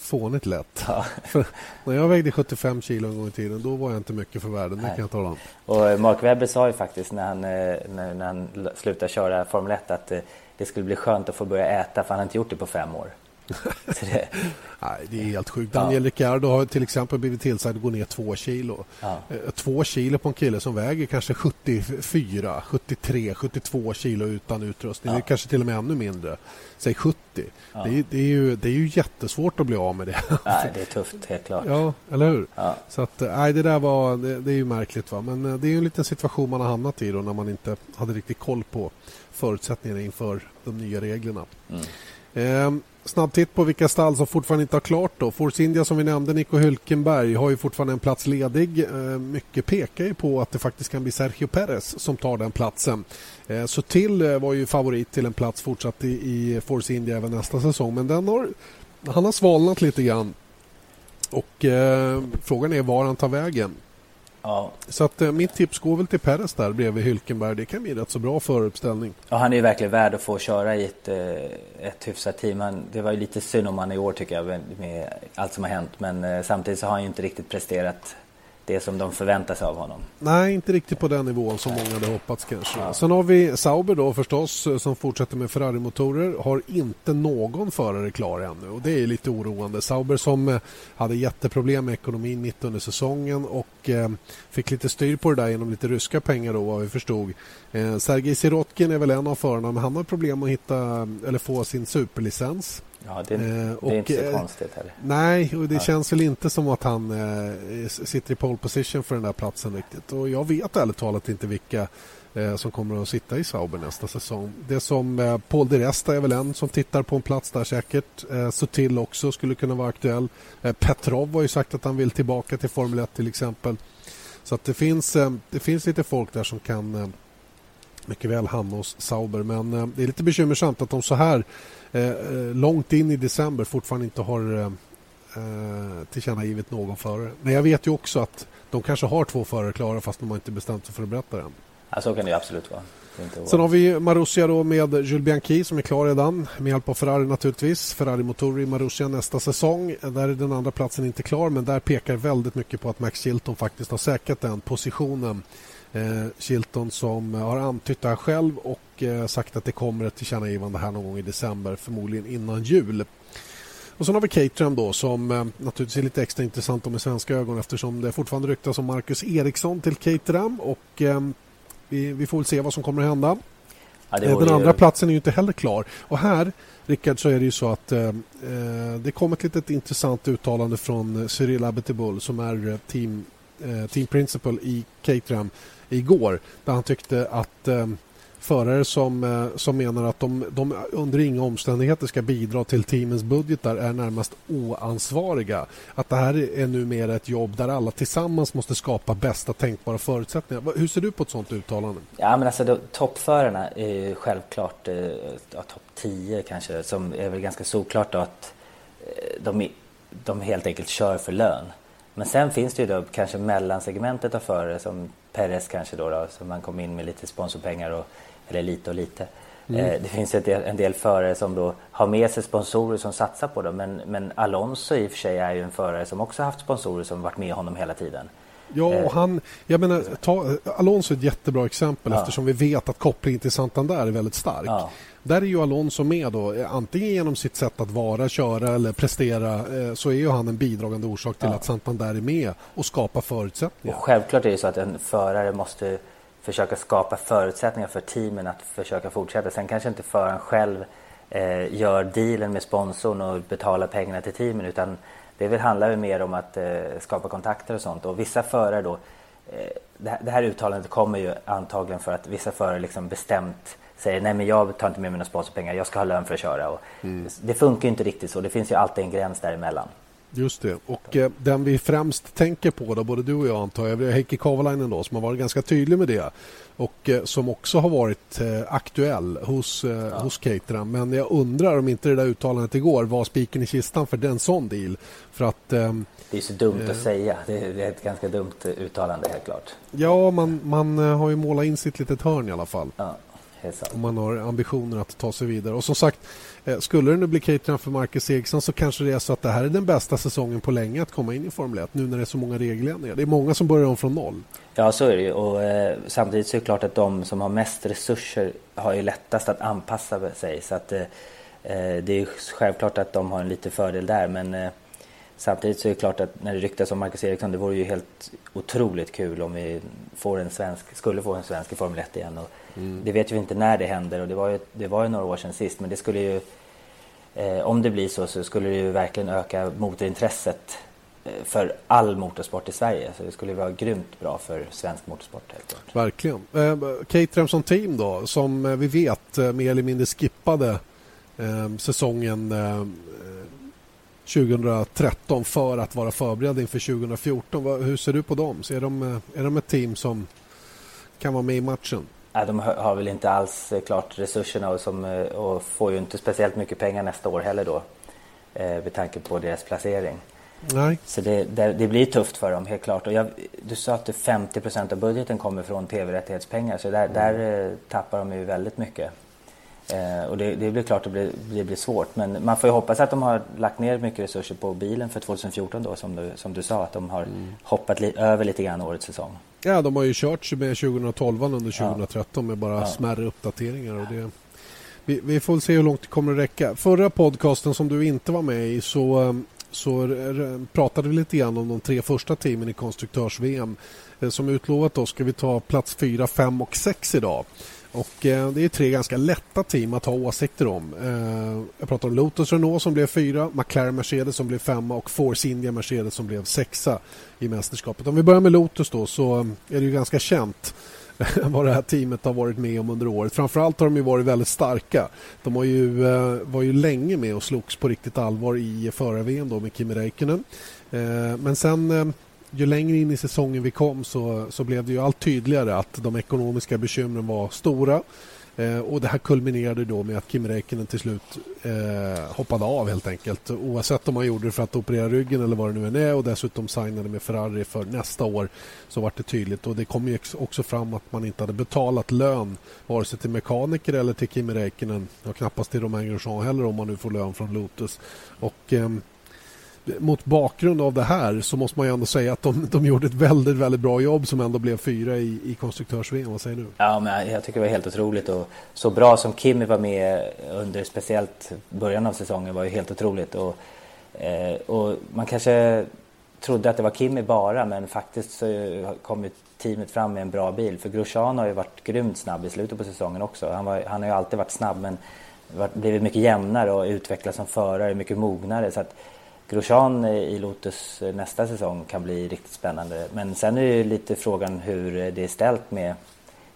fånigt lätt. Ja. när jag vägde 75 kilo en gång i tiden då var jag inte mycket för världen, det kan jag tala om. Och eh, Mark Webber sa ju faktiskt när han, eh, när, när han slutade köra Formel 1 att eh, det skulle bli skönt att få börja äta för han har inte gjort det på fem år. Det... Nej, det är helt sjukt. Daniel ja. Ricciardo har till exempel blivit tillsagd att gå ner två kilo. Ja. Eh, två kilo på en kille som väger kanske 74, 73, 72 kilo utan utrustning. Ja. Det är kanske till och med ännu mindre. Säg 70. Ja. Det, är, det, är ju, det är ju jättesvårt att bli av med det. Nej, det är tufft, helt klart. Ja, eller hur? Så att, eh, nej, det där var, det, det, är ju märkligt. Va? Men eh, det är ju en liten situation man har hamnat i då när man inte hade riktigt koll på förutsättningarna inför de nya reglerna. Mm. Ehm, snabb titt på vilka stall som fortfarande inte har klart. Då. Force India som vi nämnde, Nico Hülkenberg, har ju fortfarande en plats ledig. Ehm, mycket pekar ju på att det faktiskt kan bli Sergio Perez som tar den platsen. Ehm, så till eh, var ju favorit till en plats fortsatt i, i Force India även nästa säsong. Men den har, han har svalnat lite grann. Och eh, frågan är var han tar vägen. Ja. Så att eh, mitt tips går väl till Peres där bredvid Hylkenberg. Det kan bli rätt så bra föruppställning. Ja, han är ju verkligen värd att få köra i ett, eh, ett hyfsat team. Han, det var ju lite synd om han i år tycker jag med, med allt som har hänt. Men eh, samtidigt så har han ju inte riktigt presterat det som de förväntar sig av honom. Nej, inte riktigt på den nivån som många hade hoppats kanske. Ja. Sen har vi Sauber då förstås som fortsätter med Ferrari-motorer. Har inte någon förare klar ännu och det är lite oroande. Sauber som eh, hade jätteproblem med ekonomin mitt under säsongen och eh, fick lite styr på det där genom lite ryska pengar då vad vi förstod. Eh, Sergej Sirotkin är väl en av förarna men han har problem att hitta eller få sin superlicens. Ja, det, eh, och, det är inte så eh, konstigt heller. Nej, och det ja. känns väl inte som att han eh, sitter i pole position för den där platsen riktigt. Och jag vet ärligt talat inte vilka eh, som kommer att sitta i Sauber nästa säsong. Det som eh, Paul de Resta är väl en som tittar på en plats där säkert. Sutil också skulle kunna vara aktuell. Petrov har ju sagt att han vill tillbaka till Formel 1 till exempel. Så det finns, det finns lite folk där som kan mycket väl hamna hos Sauber. Men det är lite bekymmersamt att de så här Eh, eh, långt in i december fortfarande inte har eh, eh, tillkännagivit någon förare. Men jag vet ju också att de kanske har två förare klara fast de har inte bestämt sig för att berätta det än. Ja, så kan det absolut vara. Sen har vi Marussia då med Jules Bianchi som är klar redan med hjälp av Ferrari naturligtvis. Ferrari-motorer i Marussia nästa säsong. Där är den andra platsen inte klar men där pekar väldigt mycket på att Max Chilton faktiskt har säkrat den positionen eh, Chilton som har antytt det här själv och eh, sagt att det kommer ett tillkännagivande här någon gång i december, förmodligen innan jul. Och Sen har vi Caterham då som eh, naturligtvis är lite extra intressant med svenska ögon eftersom det fortfarande ryktas om Marcus Eriksson till Caterham och eh, vi, vi, får väl se vad som kommer att hända. Ja, Den ju... andra platsen är ju inte heller klar. Och här, Rickard, så är det ju så att eh, eh det kom ett litet intressant uttalande från Cyril Abetibul som är team, eh, Eh, team principal i Caterham igår där han tyckte att eh, förare som, eh, som menar att de, de under inga omständigheter ska bidra till teamens budgetar är närmast oansvariga. Att det här är numera ett jobb där alla tillsammans måste skapa bästa tänkbara förutsättningar. Hur ser du på ett sådant uttalande? Ja, men alltså, då, toppförarna är självklart eh, ja, topp 10 kanske, som är väl ganska såklart att eh, de, de helt enkelt kör för lön. Men sen finns det ju då kanske mellansegmentet av förare som Perez kanske då, då som man kom in med lite sponsorpengar och, eller lite och lite. Mm. Eh, det finns en del, en del förare som då har med sig sponsorer som satsar på dem. Men, men Alonso i och för sig är ju en förare som också haft sponsorer som varit med honom hela tiden. Ja, och eh. han, jag menar, ta, Alonso är ett jättebra exempel ja. eftersom vi vet att kopplingen till Santander är väldigt stark. Ja. Där är ju Alonso med då, eh, antingen genom sitt sätt att vara, köra eller prestera eh, så är ju han en bidragande orsak till ja. att Santander är med och skapar förutsättningar. Och självklart är det så att en förare måste försöka skapa förutsättningar för teamen att försöka fortsätta. Sen kanske inte föraren själv eh, gör dealen med sponsorn och betalar pengarna till teamen utan det väl handlar mer om att eh, skapa kontakter och sånt. Och vissa förare då, eh, det, här, det här uttalandet kommer ju antagligen för att vissa förare liksom bestämt säger nej men jag tar inte med mina sponsorpengar, jag ska ha lön för att köra. Och mm. Det funkar inte riktigt så, det finns ju alltid en gräns däremellan. Just det. Och eh, den vi främst tänker på, då, både du och jag antar jag, är Heikki Kovalainen då, som har varit ganska tydlig med det och eh, som också har varit eh, aktuell hos, eh, ja. hos Caterham. Men jag undrar om inte det där uttalandet igår var spiken i kistan för den sån deal. För att, eh, det är så dumt att säga. Det är ett ganska dumt uttalande helt klart. Ja, man, man eh, har ju målat in sitt litet hörn i alla fall. Ja. Om man har ambitioner att ta sig vidare. Och som sagt, eh, Eh, skulle det nu bli Caterham för Marcus Eriksson så kanske det är så att det här är den bästa säsongen på länge att komma in i Formel 1 nu när det är så många regeländringar. Det är många som börjar om från noll. Ja, så är det ju. Och, eh, samtidigt så är det klart att de som har mest resurser har ju lättast att anpassa sig. Så att, eh, eh det är självklart att de har en liten fördel där. Men eh, Samtidigt så är det klart att när det ryktas om Marcus Eriksson, det vore ju helt otroligt kul om vi får en svensk, skulle få en svensk i Formel 1 igen. Och mm. Det vet vi inte när det händer och det var ju, det var ju några år sedan sist. Men det skulle ju, eh, om det blir så, så skulle det ju verkligen öka motorintresset eh, för all motorsport i Sverige. Så det skulle vara grymt bra för svensk motorsport. Helt klart. Verkligen. Eh, Caterham som team då, som eh, vi vet eh, mer eller mindre skippade eh, säsongen 2013 för att vara förberedda inför 2014. Hur ser du på dem? Så är, de, är de ett team som kan vara med i matchen? Nej, de har väl inte alls eh, klart resurserna och, som, eh, och får ju inte speciellt mycket pengar nästa år heller då. Eh, med tanke på deras placering. Nej. Så det, det, det, blir tufft för dem helt klart. Och jag, du sa att 50% av budgeten kommer från tv-rättighetspengar så där, mm. där tappar de ju väldigt mycket. Eh, och det, det blir klart att det blir, det blir svårt. Men man får ju hoppas att de har lagt ner mycket resurser på bilen för 2014 då som du, som du sa. Att de har mm. hoppat li, över lite grann årets säsong. Ja, de har ju kört med 2012 under 2013 ja. med bara ja. smärre uppdateringar. Och det, vi, vi får se hur långt det kommer att räcka. Förra podcasten som du inte var med i så, så pratade vi lite grann om de tre första teamen i konstruktörs-VM. Eh, som utlovat då ska vi ta plats 4, 5 och 6 idag. Och eh, Det är tre ganska lätta team att ha åsikter om. Eh, jag pratar om Lotus Renault som blev fyra, McLaren Mercedes som blev femma och Force India Mercedes som blev sexa i mästerskapet. Om vi börjar med Lotus då så eh, är det ju ganska känt vad det här teamet har varit med om under året. Framförallt har de ju varit väldigt starka. De var ju, eh, var ju länge med och slogs på riktigt allvar i förar-VM med Kimi Räikkönen. Eh, men sen eh, ju längre in i säsongen vi kom så, så blev det ju allt tydligare att de ekonomiska bekymren var stora. Eh, och Det här kulminerade då med att Kim Räikkönen till slut eh, hoppade av helt enkelt. Oavsett om han gjorde det för att operera ryggen eller vad det nu än är och dessutom signade med Ferrari för nästa år så var det tydligt. Och Det kom ju också fram att man inte hade betalat lön vare sig till mekaniker eller till Kim Räikkönen och knappast till Romain Grosjean heller om man nu får lön från Lotus. Och... Eh, mot bakgrund av det här så måste man ju ändå säga att de, de gjorde ett väldigt, väldigt bra jobb som ändå blev fyra i, i konstruktörs-VM. Vad säger du? Ja, men jag tycker det var helt otroligt och så bra som Kimi var med under speciellt början av säsongen var ju helt otroligt. Och, eh, och man kanske trodde att det var Kimi bara men faktiskt så kom ju teamet fram med en bra bil. För Grosjean har ju varit grymt snabb i slutet på säsongen också. Han, var, han har ju alltid varit snabb men blivit mycket jämnare och utvecklats som förare, mycket mognare. Så att Grosjean i Lotus eh, nästa säsong kan bli riktigt spännande. Men sen är ju lite frågan hur eh, det är ställt med,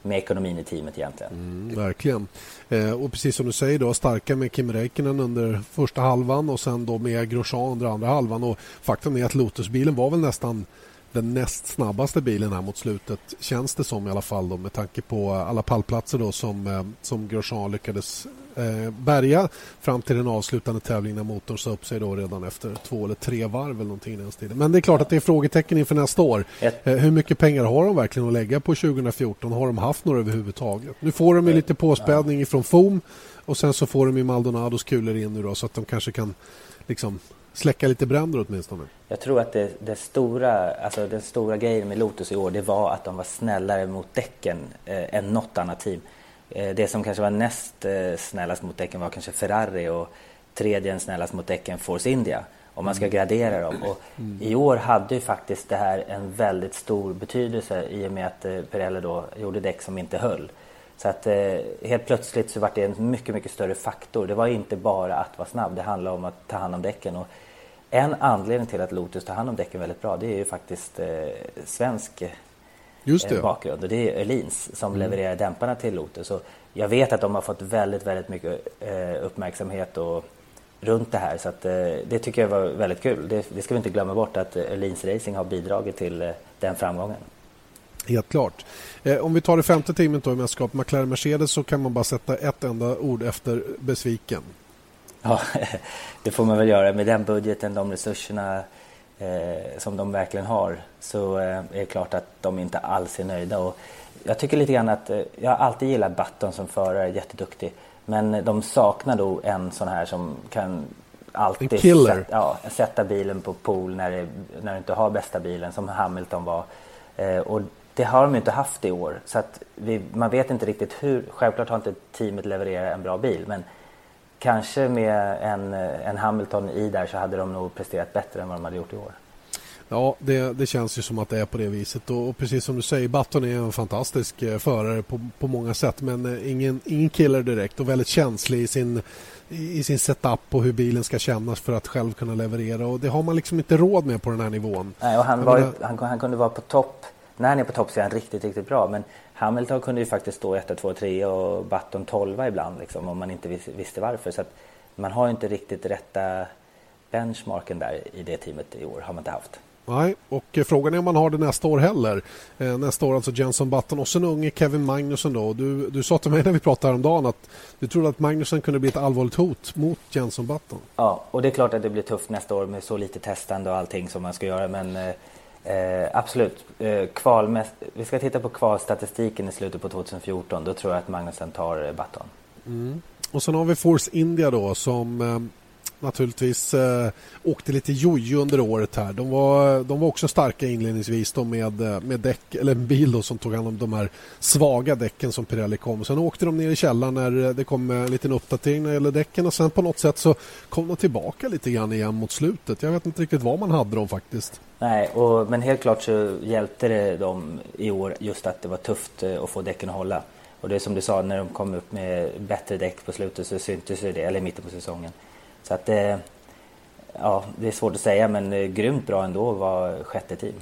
med ekonomin i teamet egentligen. Mm, verkligen. Eh, och precis som du säger då, starka med Kim Räikkönen under första halvan och sen då med Grosjean under andra halvan. Och faktum är att Lotusbilen var väl nästan den näst snabbaste bilen här mot slutet känns det som i alla fall då, med tanke på alla pallplatser då som, eh, som Grosjean lyckades eh, bärga fram till den avslutande tävlingen när motorn sa upp sig då redan efter två eller tre varv eller någonting i den stilen. Men det är klart att det är frågetecken inför nästa år. Eh, hur mycket pengar har de verkligen att lägga på 2014? Har de haft några överhuvudtaget? Nu får de lite påspädning ifrån FOM och sen så får de ju Maldonados kulor in nu då så att de kanske kan liksom släcka lite bränder åtminstone. Jag tror att det, det, stora, alltså den stora grejen med Lotus i år det var att de var snällare mot däcken eh, än något annat team. Eh, det som kanske var näst eh, snällast mot däcken var kanske Ferrari och tredje snällast mot däcken Force India. Om man ska mm. gradera dem. Och mm. I år hade ju faktiskt det här en väldigt stor betydelse i och med att eh, Pirelli då gjorde däck som inte höll. Så att eh, helt plötsligt så var det en mycket, mycket större faktor. Det var inte bara att vara snabb, det handlade om att ta hand om däcken. Och en anledning till att Lotus tar hand om däcken väldigt bra, det är ju faktiskt eh, svensk eh, bakgrund. Och det är Öhlins som mm. levererar dämparna till Lotus. Och jag vet att de har fått väldigt, väldigt mycket eh, uppmärksamhet och runt det här. Så att, eh, det tycker jag var väldigt kul. Det, det, ska vi inte glömma bort att Öhlins Racing har bidragit till eh, den framgången. Helt klart. Eh, om vi tar det femte teamet då i mästerskap, McLaren Mercedes, så kan man bara sätta ett enda ord efter besviken. Ja, det får man väl göra. Med den budgeten, de resurserna eh, som de verkligen har så eh, är det klart att de inte alls är nöjda. Och jag tycker lite grann att, eh, jag har alltid gillat Button som förare, jätteduktig. Men de saknar då en sån här som kan alltid sätta, ja, sätta bilen på pool när, det, när du inte har bästa bilen som Hamilton var. Eh, och det har de inte haft i år. Så att vi, man vet inte riktigt hur. Självklart har inte teamet levererat en bra bil. Men kanske med en, en Hamilton i där så hade de nog presterat bättre än vad de hade gjort i år. Ja, det, det känns ju som att det är på det viset. Och, och precis som du säger, Button är en fantastisk eh, förare på, på många sätt. Men eh, ingen, ingen killer direkt och väldigt känslig i sin, i sin setup och hur bilen ska kännas för att själv kunna leverera. Och det har man liksom inte råd med på den här nivån. Nej, och han, var, menar... han, han kunde vara på topp när han är på topp så är han riktigt, riktigt bra. Men Hamilton kunde ju faktiskt stå 1, 2, 3 och Button 12 ibland liksom, om man inte visste varför. Så man har inte riktigt rätta benchmarken där i det teamet i år. har man inte haft. Nej, och eh, frågan är om man har det nästa år heller. Eh, nästa år alltså Jenson Button och sen unge Kevin Magnusson då. Du, du sa till mig när vi pratade häromdagen att du trodde att Magnusson kunde bli ett allvarligt hot mot Jenson Button. Ja, och det är klart att det blir tufft nästa år med så lite testande och allting som man ska göra. Men eh, absolut. Eh, kval, vi ska titta på kvalstatistiken i slutet på 2014. Då tror jag att Magnusen tar eh, baton. Mm. Och sen har vi Force India då som eh, naturligtvis eh, åkte lite jojo under året här. De var, de var också starka inledningsvis då med, eh, med däck, eller en bil då som tog hand om de här svaga däcken som Pirelli kom. Sen åkte de ner i källaren när eh, det kom eh, en liten uppdatering när det gäller däcken och sen på något sätt så kom de tillbaka lite grann igen mot slutet. Jag vet inte riktigt vad man hade dem faktiskt. Nej, och, men helt klart så hjälpte det dem i år just att det var tufft att få däcken att hålla. Och det är som du sa, när de kom upp med bättre däck på slutet så syntes det, eller i mitten på säsongen. Så att det, ja, det är svårt att säga men eh, grymt bra ändå var sjätte team.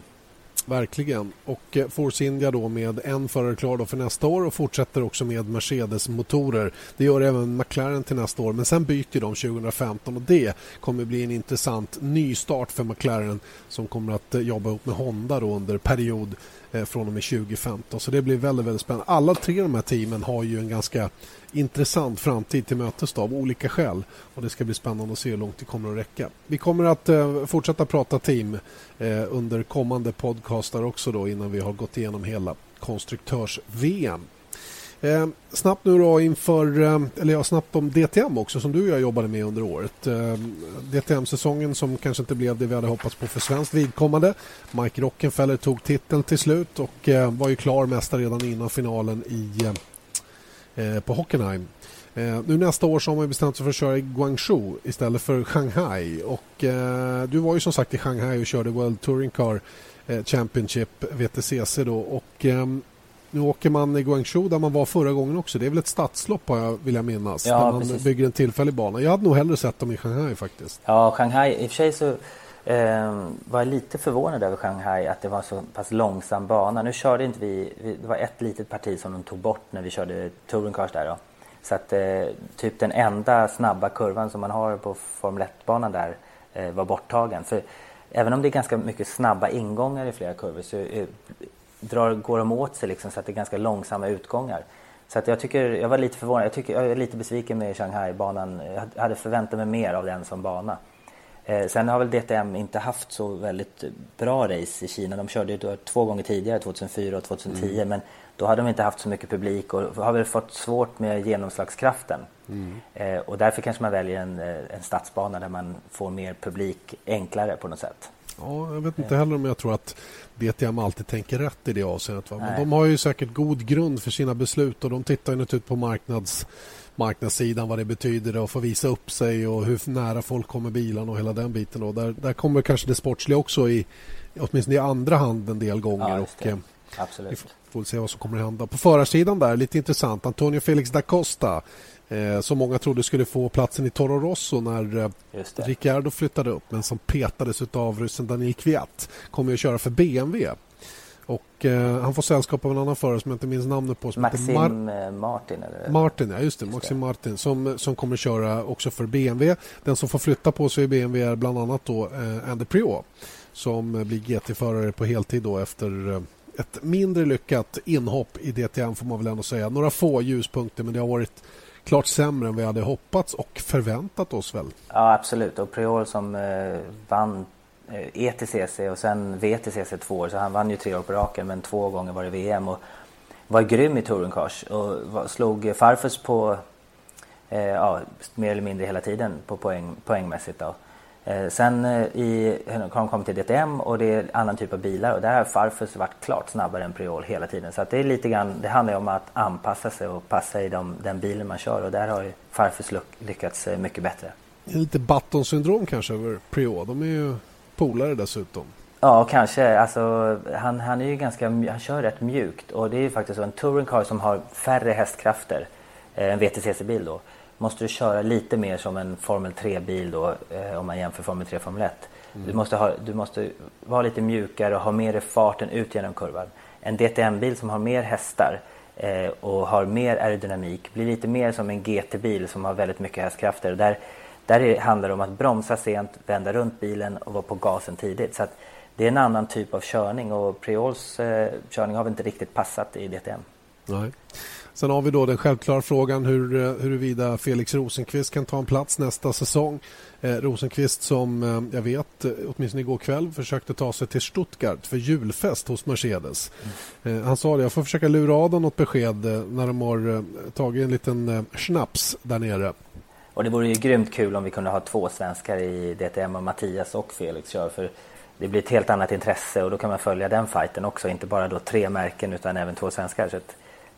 Verkligen. Och eh, Force India då med en förare klar då för nästa år och fortsätter också med Mercedes-motorer. Det gör även McLaren till nästa år men sen byter de 2015 och det kommer bli en intressant nystart för McLaren som kommer att jobba ihop med Honda då under period Eh, från och med 2015. Så det blir väldigt, väldigt spännande. Alla tre av de här teamen har ju en ganska intressant framtid till mötes av olika skäl. Och Det ska bli spännande att se hur långt det kommer att räcka. Vi kommer att eh, fortsätta prata team eh, under kommande podcastar också då innan vi har gått igenom hela konstruktörs-VM. Eh, snabbt nu då inför, eh, eller ja, snabbt om DTM också som du och jag jobbade med under året. Eh, DTM-säsongen som kanske inte blev det vi hade hoppats på för svenskt vidkommande. Mike Rockenfeller tog titeln till slut och eh, var ju klar mästare redan innan finalen i Eh, eh på Hockenheim. Eh, nu nästa år så har man bestämt sig för att köra i Guangzhou istället för Shanghai. Och, eh, du var ju som sagt i Shanghai och körde World Touring Car eh, Championship, VTCC då. Och, ehm, nu åker man i Guangzhou där man var förra gången också. Det är väl ett stadslopp vill jag minnas. Ja, där man precis. bygger en tillfällig bana. Jag hade nog hellre sett dem i Shanghai faktiskt. Ja, Shanghai. I och för sig så eh, var jag lite förvånad över Shanghai att det var så pass långsam bana. Nu körde inte vi, det var ett litet parti som de tog bort när vi körde touring cars där då. Så att eh, typ den enda snabba kurvan som man har på Formel 1-banan där eh, var borttagen. För även om det är ganska mycket snabba ingångar i flera kurvor så drar, går de åt sig liksom så att det är ganska långsamma utgångar. Så att jag tycker, jag var lite förvånad. Jag, tycker, jag är lite besviken med Shanghai-banan. Jag hade förväntat mig mer av den som bana. Eh, sen har väl DTM inte haft så väldigt bra race i Kina. De körde ju två gånger tidigare, 2004 och 2010. Mm. Men då hade de inte haft så mycket publik och har väl fått svårt med genomslagskraften. Mm. Eh, och därför kanske man väljer en, eh, en stadsbana där man får mer publik enklare på något sätt. Ja, jag vet inte heller om jag tror att DTM alltid tänker rätt i det avseendet. Va? Men de har ju säkert god grund för sina beslut och de tittar ju naturligtvis på marknads, marknadssidan, vad det betyder att få visa upp sig och hur nära folk kommer bilarna och hela den biten. Och där, där kommer kanske det sportsliga också i åtminstone i andra hand en del gånger. Ja, och, eh, Absolut. Vi får se vad som kommer att hända. På förarsidan där, lite intressant. Antonio Felix da Costa eh, som många trodde skulle få platsen i Toro Rosso när eh, Ricciardo flyttade upp men som petades av ryssen Daniel Kviat. Kommer att köra för BMW. Och eh, han får sällskap av en annan förare som jag inte minns namnet på. Som Maxim Mar eh, Martin? Eller? Martin, ja just det. Just Maxim det. Martin som, som kommer köra också för BMW. Den som får flytta på sig i BMW är bland annat då eh, Andy Priot som blir GT-förare på heltid då efter eh, ett mindre lyckat inhopp i DTM får man väl ändå säga. Några få ljuspunkter men det har varit klart sämre än vi hade hoppats och förväntat oss väl? Ja absolut och Priol som eh, vann eh, ETCC och sen VTCC två år så han vann ju tre år på raken men två gånger var det VM och var grym i tourencars och slog Farfus på eh, ja, mer eller mindre hela tiden på poäng, poängmässigt. Då. Eh, sen eh, i, de kommit till DTM och det är annan typ av bilar och där har Farfus varit klart snabbare än Priol hela tiden. Så att det är lite grann, det handlar om att anpassa sig och passa i de, den bilen man kör och där har ju Farfus lyckats eh, mycket bättre. Lite Button-syndrom kanske över Priol. De är ju polare dessutom. Ja, kanske. Alltså, han, han är ju ganska, han kör rätt mjukt och det är ju faktiskt så en touring car som har färre hästkrafter, en VTCC-bil då, måste du köra lite mer som en Formel 3-bil då eh, om man jämför Formel 3 och Formel 1. Mm. Du, måste ha, du måste vara lite mjukare och ha mer farten ut genom kurvan. En DTM-bil som har mer hästar eh, och har mer aerodynamik blir lite mer som en GT-bil som har väldigt mycket hästkrafter. Där, där är, handlar det om att bromsa sent, vända runt bilen och vara på gasen tidigt. Så det är en annan typ av körning och Priols eh, körning har väl inte riktigt passat i DTM. Nej. Sen har vi då den självklara frågan hur, eh, huruvida Felix Rosenqvist kan ta en plats nästa säsong. Eh, Rosenqvist som eh, jag vet, eh, åtminstone igår kväll, försökte ta sig till Stuttgart för julfest hos Mercedes. Mm. Eh, han sa det, jag får försöka lura av dem något besked eh, när de har tagit en liten schnaps där nere. Och det vore ju grymt kul om vi kunde ha två svenskar i DTM och Mattias och Felix kör för det blir ett helt annat intresse och då kan man följa den fighten också, inte bara då tre märken utan även två svenskar. Så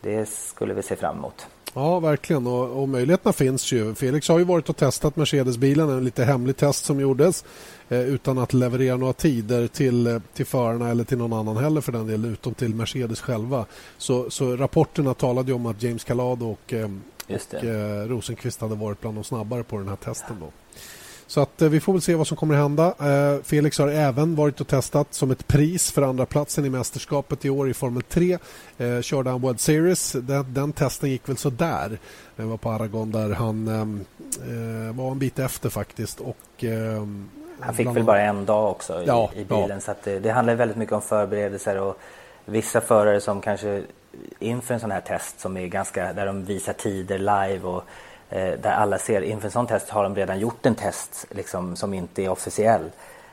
det skulle vi se fram emot. Ja, verkligen. Och, och möjligheterna finns ju. Felix har ju varit och testat Mercedes-bilen, en lite hemlig test som gjordes eh, utan att leverera några tider till, eh, till förarna eller till någon annan heller för den delen, utom till Mercedes själva. Så, så rapporterna talade ju om att James Calado och, eh, och eh, Rosenqvist hade varit bland de snabbare på den här testen. Då. Så att eh, vi får väl se vad som kommer att hända. Eh, Felix har även varit och testat som ett pris för andra platsen i mästerskapet i år i Formel 3. Eh, körde han World Series. Den, den testen gick väl så där. Det var på Aragon där han eh, var en bit efter faktiskt. Och, eh, han fick väl bara en dag också i, ja, i bilen. Ja. Så att det, det handlar väldigt mycket om förberedelser och vissa förare som kanske inför en sån här test som är ganska, där de visar tider live och Eh, där alla ser inför en sån test har de redan gjort en test liksom, som inte är officiell.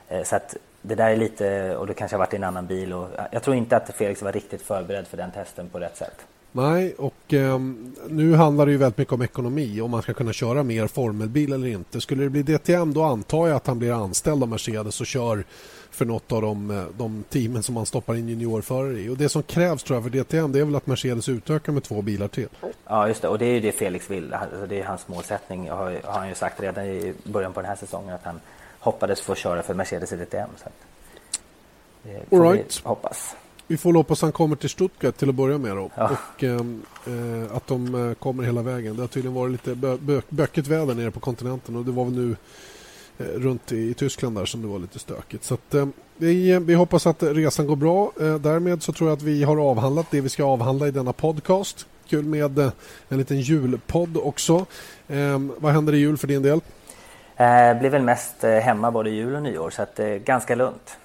Eh, så att det där är lite, och det kanske har varit i en annan bil. Och jag tror inte att Felix var riktigt förberedd för den testen på rätt sätt. Nej, och eh, nu handlar det ju väldigt mycket om ekonomi. Om man ska kunna köra mer formelbil eller inte. Skulle det bli DTM då antar jag att han blir anställd av Mercedes och kör för något av de, eh, de teamen som man stoppar in juniorförare i. Och Det som krävs tror jag för DTM det är väl att Mercedes utökar med två bilar till. Ja, just det. Och det är ju det Felix vill. Alltså, det är hans målsättning. Har, har han ju sagt redan i början på den här säsongen att han hoppades få köra för Mercedes i DTM. Så det får All right. vi hoppas. Vi får hoppas han kommer till Stuttgart till att börja med. Då. Ja. Och ehm, eh, att de eh, kommer hela vägen. Det har tydligen varit lite bö bö bökigt väder nere på kontinenten och det var väl nu Eh, runt i, Tyskland där som det var lite stökigt. Så att, eh, vi, vi hoppas att resan går bra. Eh, därmed så tror jag att vi har avhandlat det vi ska avhandla i denna podcast. Kul med en liten julpodd också. vad händer i jul för din del? Det blir väl mest hemma både jul och nyår så att ganska lugnt.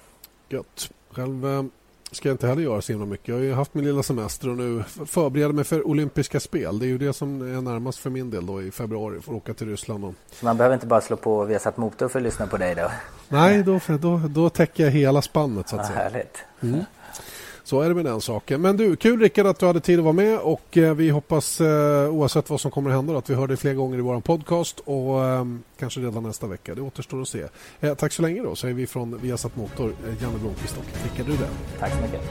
Gött. Själv ska jag inte heller göra så himla mycket. Jag har ju haft min lilla semester och nu förbereder mig för olympiska spel. Det är ju det som är närmast för min del då i februari. Får åka till Ryssland. Och... Så man behöver inte bara slå på Viasat Motor för att lyssna på dig då? Nej, då, då, då täcker jag hela spannet så att ja, säga. Härligt. Mm. Så är det med den saken. Men du, kul Rickard att du hade tid att vara med och eh, vi hoppas eh, oavsett vad som kommer att hända att vi hör dig fler gånger i vår podcast och ehm, kanske redan nästa vecka. Det återstår att se. Eh, tack så länge då, säger vi från Viasat Motor, Janne Blomqvist och Rickard Rydell. Tack så mycket.